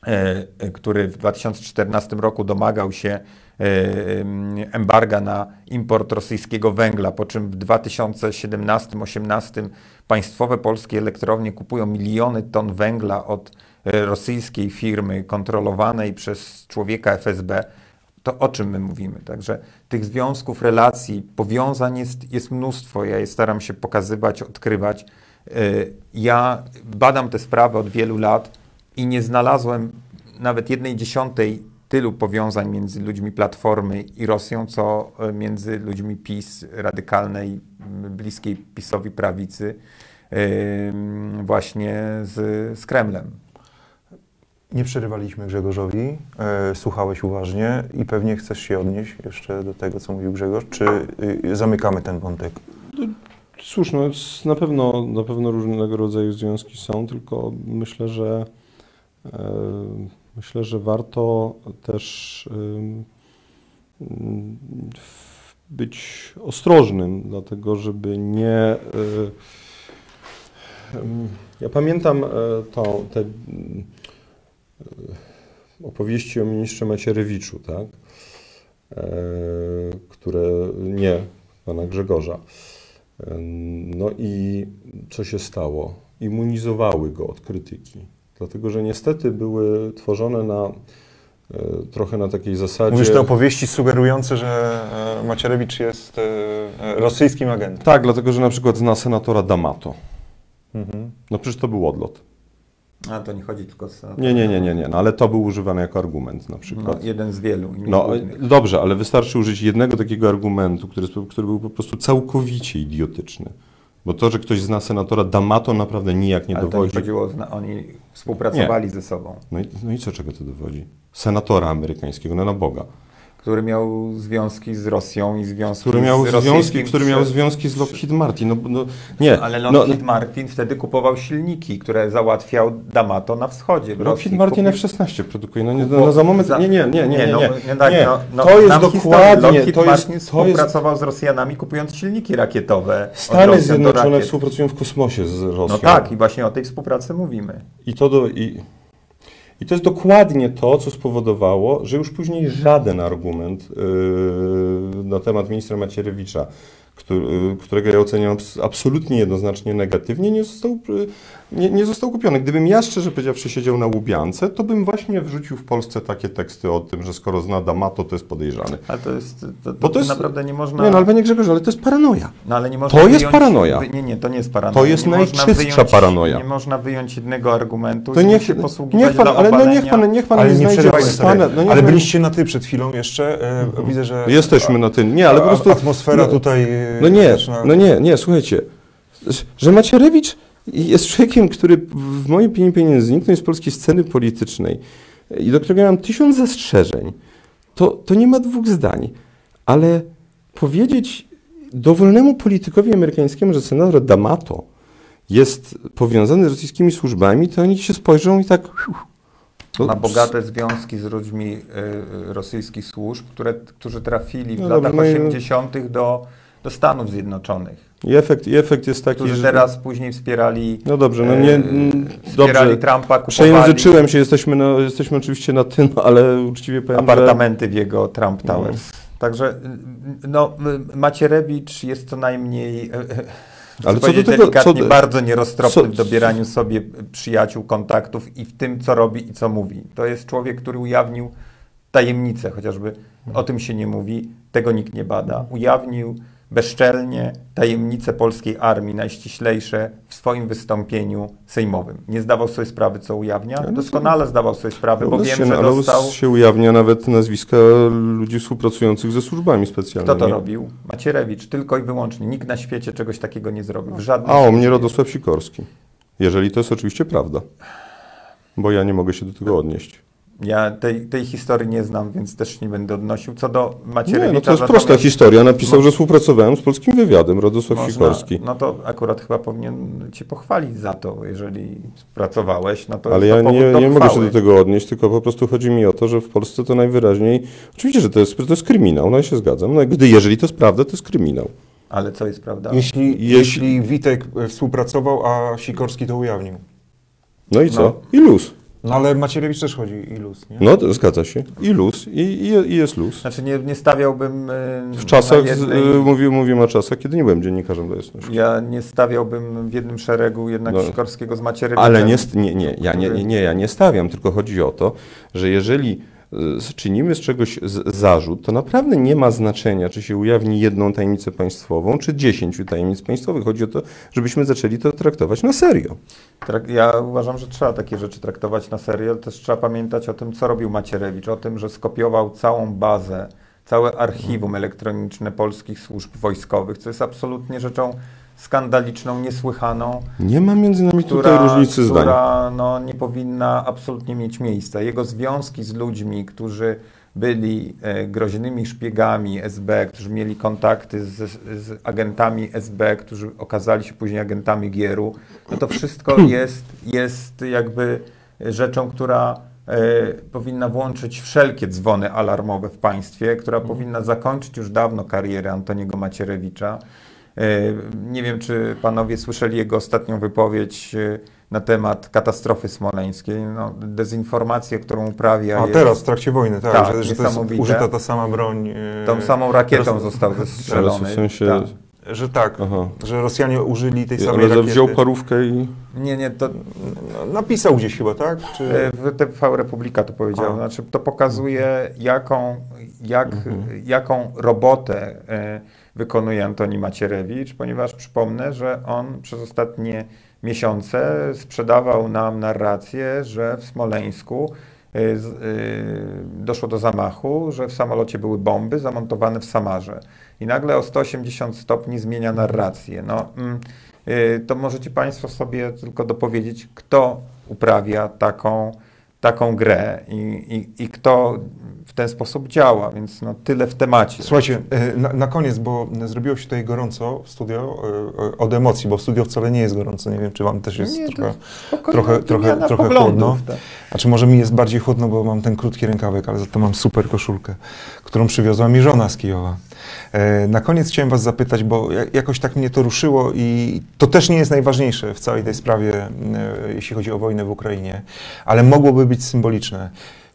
E, e, który w 2014 roku domagał się embarga na import rosyjskiego węgla, po czym w 2017-2018 państwowe polskie elektrownie kupują miliony ton węgla od rosyjskiej firmy kontrolowanej przez człowieka FSB. To o czym my mówimy? Także tych związków, relacji, powiązań jest, jest mnóstwo. Ja je staram się pokazywać, odkrywać. Ja badam te sprawy od wielu lat i nie znalazłem nawet jednej dziesiątej tylu powiązań między ludźmi Platformy i Rosją, co e, między ludźmi PiS, radykalnej, bliskiej PiSowi prawicy, właśnie z, z Kremlem. Nie przerywaliśmy Grzegorzowi, e, słuchałeś uważnie i pewnie chcesz się odnieść jeszcze do tego, co mówił Grzegorz, czy y, zamykamy ten wątek? Słuszno, na pewno, na pewno różnego rodzaju związki są, tylko myślę, że E, myślę, że warto też być ostrożnym, dlatego żeby nie. E, ja pamiętam e, to, te opowieści o ministrze Macierewiczu, tak? które nie pana Grzegorza, No i co się stało? Immunizowały go od krytyki. Dlatego, że niestety były tworzone na e, trochę na takiej zasadzie. Mówisz te opowieści sugerujące, że e, Macierewicz jest e, e, rosyjskim agentem. Tak, dlatego, że na przykład zna senatora D'Amato. Mhm. No przecież to był odlot. A to nie chodzi tylko o. Nie, nie, nie, nie, nie. No, ale to był używany jako argument na No, przykład. jeden z wielu. nie No głównych. dobrze, ale wystarczy użyć jednego takiego argumentu, który, który był po prostu całkowicie idiotyczny. Bo to, że ktoś zna senatora D'Amato naprawdę nijak nie Ale to nie dowodzi. chodziło, oni współpracowali ze sobą. No i, no i co, czego to dowodzi? Senatora amerykańskiego, no na Boga. Który miał związki z Rosją i związki Który miał z związki, który miał związki z Lockheed Martin. No, no, nie, Ale no, Lockheed Martin wtedy kupował silniki, które załatwiał D'Amato na wschodzie. Lockheed Martin Kupił- F-16 produkuje. No, nie, no, za moment, nie, nie, nie, nie, nie, no, nie. nie, tak, nie. no, no, to jest dokładnie, Lockheed to jest, Martin jest współpracował z Rosjanami, kupując silniki rakietowe. Stany Zjednoczone współpracują w kosmosie z Rosją. No tak, i właśnie o tej współpracy mówimy. I to, do, i, I to jest dokładnie to, co spowodowało, że już później żaden argument yy, na temat ministra Macierewicza, którego ja oceniam abs- absolutnie jednoznacznie negatywnie, nie został, yy, nie, nie został kupiony. Gdybym ja szczerze powiedziawszy siedział na Łubiance, to bym właśnie wrzucił w Polsce takie teksty o tym, że skoro zna D'Amato, to jest podejrzany. Ale to jest, to, to, Bo to jest- naprawdę nie można... Nie, no ale panie Grzegorz, ale to jest paranoja. No, ale nie można To jest wyjąć, paranoja. Wy, nie, nie, to nie jest paranoja. To jest nie można najczystsza wyjąć, paranoja. Nie można wyjąć jednego argumentu To i niech, się posługiwać niech pan, ale no niech pan, niech pan Ale nie nie znajdzie sobie. no niech Ale byliście na ty przed chwilą jeszcze. E, widzę, że Jesteśmy na tym. Nie, ale po prostu. atmosfera no, tutaj. e, No nie, no nie, nie, słuchajcie. Że Macierewicz jest człowiekiem, który w mojej opinii powinien zniknąć z polskiej sceny politycznej i do którego mam tysiąc zastrzeżeń. To, to nie ma dwóch zdań. Ale powiedzieć dowolnemu politykowi amerykańskiemu, że senator D'Amato jest powiązany z rosyjskimi służbami, to oni się spojrzą i tak. to- Ma bogate związki z ludźmi y, rosyjskich służb, które, którzy trafili w No latach dobra, no i- 80. do, do Stanów Zjednoczonych. I efekt, i efekt jest taki, Którzy że. teraz później wspierali, No dobrze, no e, nie. mm, wspierali Dobrze. Trumpa, kupowali Przejęzyczyłem się, jesteśmy, no, jesteśmy oczywiście na tym, *laughs* ale uczciwie powiem, że... apartamenty w jego Trump No. Towers. Także y, no, Macierewicz jest co najmniej e, e, Ale co do tego- co do- bardzo nieroztropny co- w dobieraniu sobie przyjaciół, kontaktów i w tym, co robi i co mówi. To jest człowiek, który ujawnił tajemnicę, chociażby o tym się nie mówi, tego nikt nie bada. Ujawnił bezczelnie tajemnice polskiej armii, najściślejsze w swoim wystąpieniu sejmowym. Nie zdawał sobie sprawy, co ujawnia. Doskonale zdawał sobie sprawę, bo wiem, się, że dostał... się ujawnia nawet nazwiska ludzi współpracujących ze służbami specjalnymi. Kto to robił? Macierewicz, tylko i wyłącznie. Nikt na świecie czegoś takiego nie zrobił. W żadnym A o mnie. Radosław Sikorski. Jeżeli to jest oczywiście prawda. Bo ja nie mogę się do tego odnieść. Ja tej, tej historii nie znam, więc też nie będę odnosił. Co do Nie, Macierewicza... no to jest natomiast prosta historia. Napisał, że współpracowałem z polskim wywiadem, Radosław można- Sikorski. No to akurat chyba powinien cię pochwalić za to, jeżeli pracowałeś, no to Ale ja nie, nie mogę się do tego odnieść, tylko po prostu chodzi mi o to, że w Polsce to najwyraźniej. Oczywiście, że to jest, to jest kryminał, no ja się zgadzam. No, gdy, jeżeli to jest prawda, to jest kryminał. Ale co jest prawda? Jeśli, Jeśli- jeśli Witek współpracował, a Sikorski to ujawnił. No i co? No. I luz. No ale Macierewicz też chodzi i luz, nie? No, to zgadza się. I luz. I, i, i jest luz. Znaczy nie, nie stawiałbym... y, W czasach, z, jednej... y, mówię, mówimy o czasach, kiedy nie byłem dziennikarzem dla jasności. Ja nie stawiałbym w jednym szeregu jednak No. Sikorskiego z Macierewiczem. Ale nie, nie, nie, ja nie, nie, ja nie stawiam, tylko chodzi o to, że jeżeli y, czynimy z czegoś zarzut, to naprawdę nie ma znaczenia, czy się ujawni jedną tajemnicę państwową, czy dziesięciu tajemnic państwowych. Chodzi o to, żebyśmy zaczęli to traktować na serio. Ja uważam, że trzeba takie rzeczy traktować na serio, też trzeba pamiętać o tym, co robił Macierewicz, o tym, że skopiował całą bazę, całe archiwum elektroniczne polskich służb wojskowych, co jest absolutnie rzeczą skandaliczną, niesłychaną, Nie ma między nami tutaj różnicy zdań. która no, nie powinna absolutnie mieć miejsca. Jego związki z ludźmi, którzy byli e, groźnymi szpiegami SB, którzy mieli kontakty z, z agentami SB, którzy okazali się później agentami Gieru, no to wszystko jest, jest jakby rzeczą, która e, powinna włączyć wszelkie dzwony alarmowe w państwie, która powinna zakończyć już dawno karierę Antoniego Macierewicza. E, Nie wiem, czy panowie słyszeli jego ostatnią wypowiedź e, na temat katastrofy smoleńskiej. No, dezinformacja, którą uprawia. A jest, teraz, w trakcie wojny, tak, Tak, że, że to jest użyta ta sama broń. e, Tą samą rakietą teraz- został *laughs* zestrzelony. w sensie tak. Że tak, Aha. że Rosjanie użyli tej samej Ale rakiety. wziął parówkę i... Nie, nie, to No, Napisał gdzieś chyba, tak? Czy... W TV Republika to powiedział. A. Znaczy, to pokazuje, jaką, jak, jaką robotę wykonuje Antoni Macierewicz, ponieważ przypomnę, że on przez ostatnie miesiące sprzedawał nam narrację, że w Smoleńsku z- e, doszło do zamachu, że w samolocie były bomby zamontowane w Samarze. I nagle o 180 stopni zmienia narrację. No, mm, e, to możecie Państwo sobie tylko dopowiedzieć, kto uprawia taką, taką grę i, i, i kto ten sposób działa, więc no, tyle w temacie. Słuchajcie, e, na, na koniec, bo zrobiło się tutaj gorąco w studio e, e, od emocji, bo w studio wcale nie jest gorąco. Nie wiem, czy wam też jest Nie, trochę, trochę, trochę, trochę chłodno. tak. Znaczy może mi jest bardziej chłodno, bo mam ten krótki rękawek, ale za to mam super koszulkę, którą przywiozła mi żona z Kijowa. Na koniec chciałem was zapytać, bo ja- jakoś tak mnie to ruszyło i to też nie jest najważniejsze w całej tej sprawie, jeśli chodzi o wojnę w Ukrainie, ale mogłoby być symboliczne.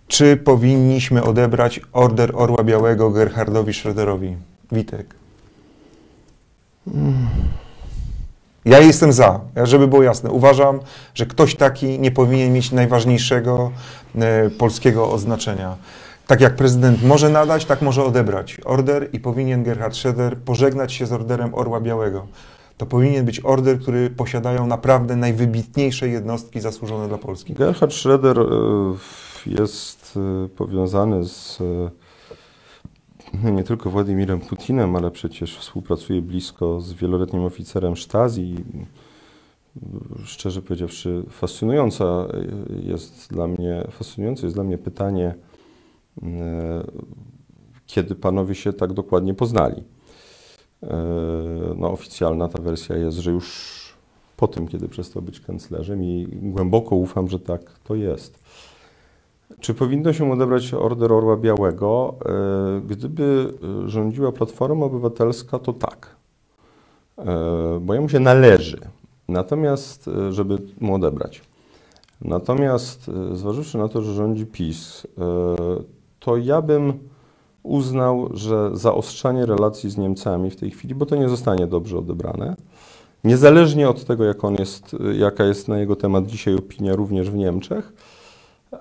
Czy powinniśmy odebrać Order Orła Białego Gerhardowi Schröderowi? Witek. Ja jestem za, żeby było jasne. Uważam, że ktoś taki nie powinien mieć najważniejszego e, polskiego oznaczenia. Tak jak prezydent może nadać, tak może odebrać order i powinien Gerhard Schröder pożegnać się z orderem Orła Białego. To powinien być order, który posiadają naprawdę najwybitniejsze jednostki zasłużone dla Polski. Gerhard Schröder e, e, powiązany z no nie tylko Władimirem Putinem, ale przecież współpracuje blisko z wieloletnim oficerem Stasi. Szczerze powiedziawszy, fascynująca jest dla mnie, fascynujące jest dla mnie pytanie, kiedy panowie się tak dokładnie poznali. No, oficjalna ta wersja jest, że już po tym, kiedy przestał być kanclerzem i głęboko ufam, że tak to jest. Czy powinno się odebrać Order Orła Białego? E, Gdyby e, rządziła Platforma Obywatelska, to tak. E, Bo jemu się należy. Natomiast, żeby mu odebrać. Natomiast, zważywszy na to, że rządzi PiS, to ja bym uznał, że zaostrzanie relacji z Niemcami w tej chwili, bo to nie zostanie dobrze odebrane, niezależnie od tego, jak on jest, jaka jest na jego temat dzisiaj opinia również w Niemczech,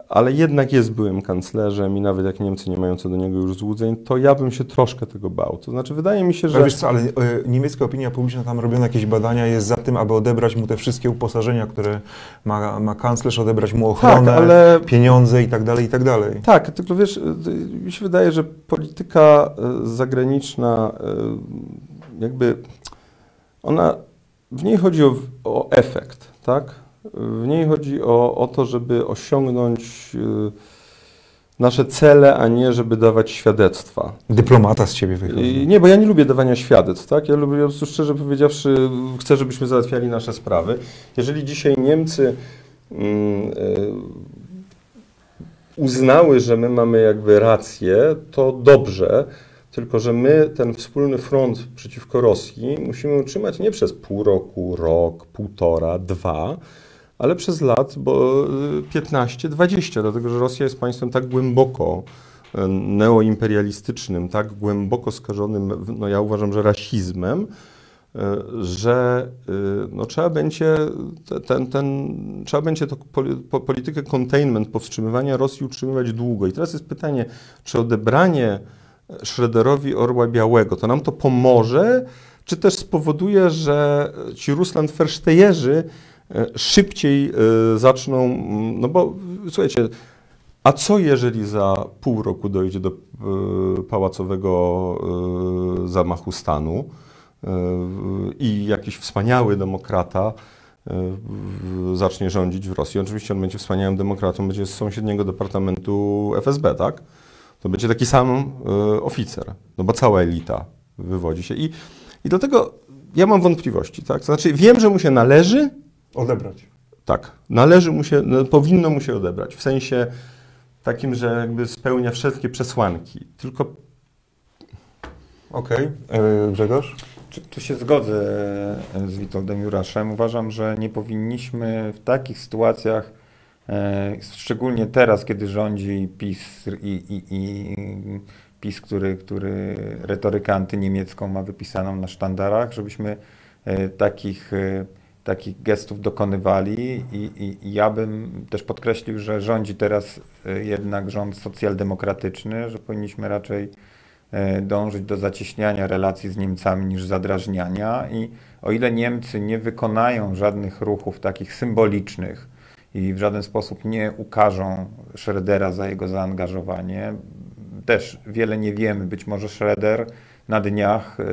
ale jednak jest byłym kanclerzem i nawet jak Niemcy nie mają co do niego już złudzeń, to ja bym się troszkę tego bał. To znaczy, wydaje mi się, że... wiesz co, ale e, niemiecka opinia publiczna, tam robione jakieś badania, jest za tym, aby odebrać mu te wszystkie uposażenia, które ma, ma kanclerz, odebrać mu ochronę, Tak, ale pieniądze i tak dalej, i tak dalej. Tak, tylko wiesz, y, mi się wydaje, że polityka y, zagraniczna, jakby ona, w niej chodzi o, o efekt, tak? W niej chodzi o, o to, żeby osiągnąć y, nasze cele, a nie żeby dawać świadectwa. Dyplomata z ciebie wychodzi. Nie, bo ja nie lubię dawania świadectw, tak? Ja lubię, po prostu szczerze powiedziawszy, chcę, żebyśmy załatwiali nasze sprawy. Jeżeli dzisiaj Niemcy mm, y, uznały, że my mamy jakby rację, to dobrze, tylko że my ten wspólny front przeciwko Rosji musimy utrzymać nie przez pół roku, rok, półtora, dwa, ale przez lat, bo y, 15, 20, dlatego że Rosja jest państwem tak głęboko e, neoimperialistycznym, tak głęboko skażonym, no ja uważam, że rasizmem, e, że y, no, trzeba będzie te- ten, ten, trzeba będzie to poli, po, politykę containment, powstrzymywania Rosji utrzymywać długo. I teraz jest pytanie, czy odebranie Szrederowi Orła Białego, to nam to pomoże, czy też spowoduje, że ci Russland-Ferstejerzy e, szybciej e, zaczną, no bo słuchajcie, a co jeżeli za pół roku dojdzie do e, pałacowego e, zamachu stanu e, i jakiś wspaniały demokrata e, zacznie rządzić w Rosji? Oczywiście on będzie wspaniałym demokratą, będzie z sąsiedniego departamentu FSB, tak? To będzie taki sam e, oficer, no bo cała elita wywodzi się. I, I dlatego ja mam wątpliwości, tak? To znaczy wiem, że mu się należy, Odebrać. tak, należy mu się, no, powinno mu się odebrać, w sensie takim, że jakby spełnia wszystkie przesłanki. Tylko Okej. E, Grzegorz? Tu, tu się zgodzę e, z Witoldem Juraszem. Uważam, że nie powinniśmy w takich sytuacjach, e, szczególnie teraz, kiedy rządzi PiS i, i, i PiS, który, który retorykę antyniemiecką ma wypisaną na sztandarach, żebyśmy e, takich, e, takich gestów dokonywali i, i, i ja bym też podkreślił, że rządzi teraz e, jednak rząd socjaldemokratyczny, że powinniśmy raczej e, dążyć do zacieśniania relacji z Niemcami niż zadrażniania. I o ile Niemcy nie wykonają żadnych ruchów takich symbolicznych i w żaden sposób nie ukażą Schroedera za jego zaangażowanie, też wiele nie wiemy, być może Schroeder na dniach e,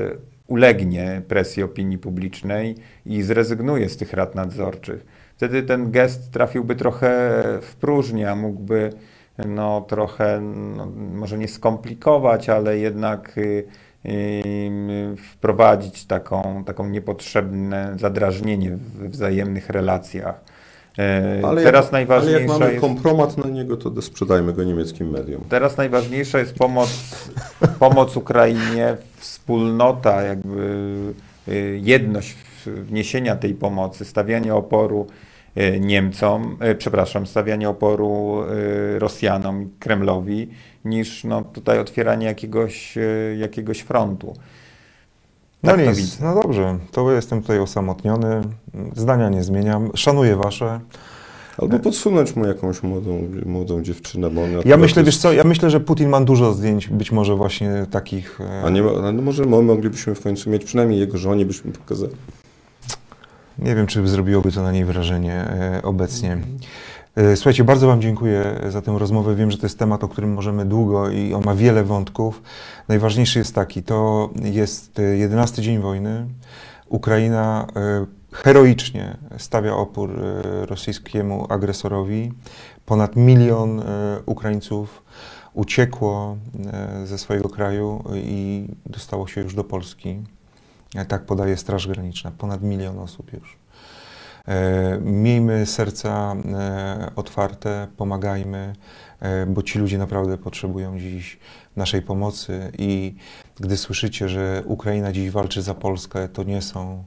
ulegnie presji opinii publicznej i zrezygnuje z tych rad nadzorczych. Wtedy ten gest trafiłby trochę w próżnię, a mógłby no, trochę, no, może nie skomplikować, ale jednak y, y, wprowadzić taką, taką niepotrzebne zadrażnienie w wzajemnych relacjach. E, Ale Teraz jak, najważniejsza ale jak mamy jest... kompromat na niego, to sprzedajmy go niemieckim mediom. Teraz najważniejsza jest pomoc, pomoc Ukrainie, wspólnota, jakby y, jedność wniesienia tej pomocy, stawianie oporu y, Niemcom, y, przepraszam, stawianie oporu Rosjanom i Kremlowi, niż no, tutaj otwieranie jakiegoś, jakiegoś frontu. No Tak nic, widzę. no dobrze, to jestem tutaj osamotniony, zdania nie zmieniam, szanuję wasze. Albo podsunąć mu jakąś młodą, młodą dziewczynę, bo on Ja myślę, jest- wiesz co, ja myślę, że Putin ma dużo zdjęć, być może właśnie takich... e, A nie, no może my moglibyśmy w końcu mieć, przynajmniej jego żonie byśmy pokazali. Nie wiem, czy zrobiłoby to na niej wrażenie e, obecnie. E, Słuchajcie, bardzo Wam dziękuję za tę rozmowę. Wiem, że to jest temat, o którym możemy długo i on ma wiele wątków. Najważniejszy jest taki, to jest e, 11 dzień wojny. Ukraina e, heroicznie stawia opór e, rosyjskiemu agresorowi. Ponad milion e, Ukraińców uciekło e, ze swojego kraju i dostało się już do Polski. E, Tak podaje Straż Graniczna. Ponad milion osób już. E, Miejmy serca e, otwarte, pomagajmy, e, bo ci ludzie naprawdę potrzebują dziś naszej pomocy i gdy słyszycie, że Ukraina dziś walczy za Polskę, to nie są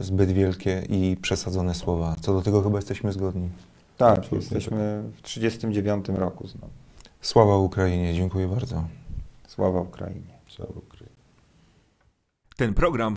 zbyt wielkie i przesadzone słowa. Co do tego chyba jesteśmy zgodni. Tak, Absolutnie jesteśmy w 1939 roku znowu. Sława Ukrainie, dziękuję bardzo. Sława Ukrainie. Cała Ukraina. Ten program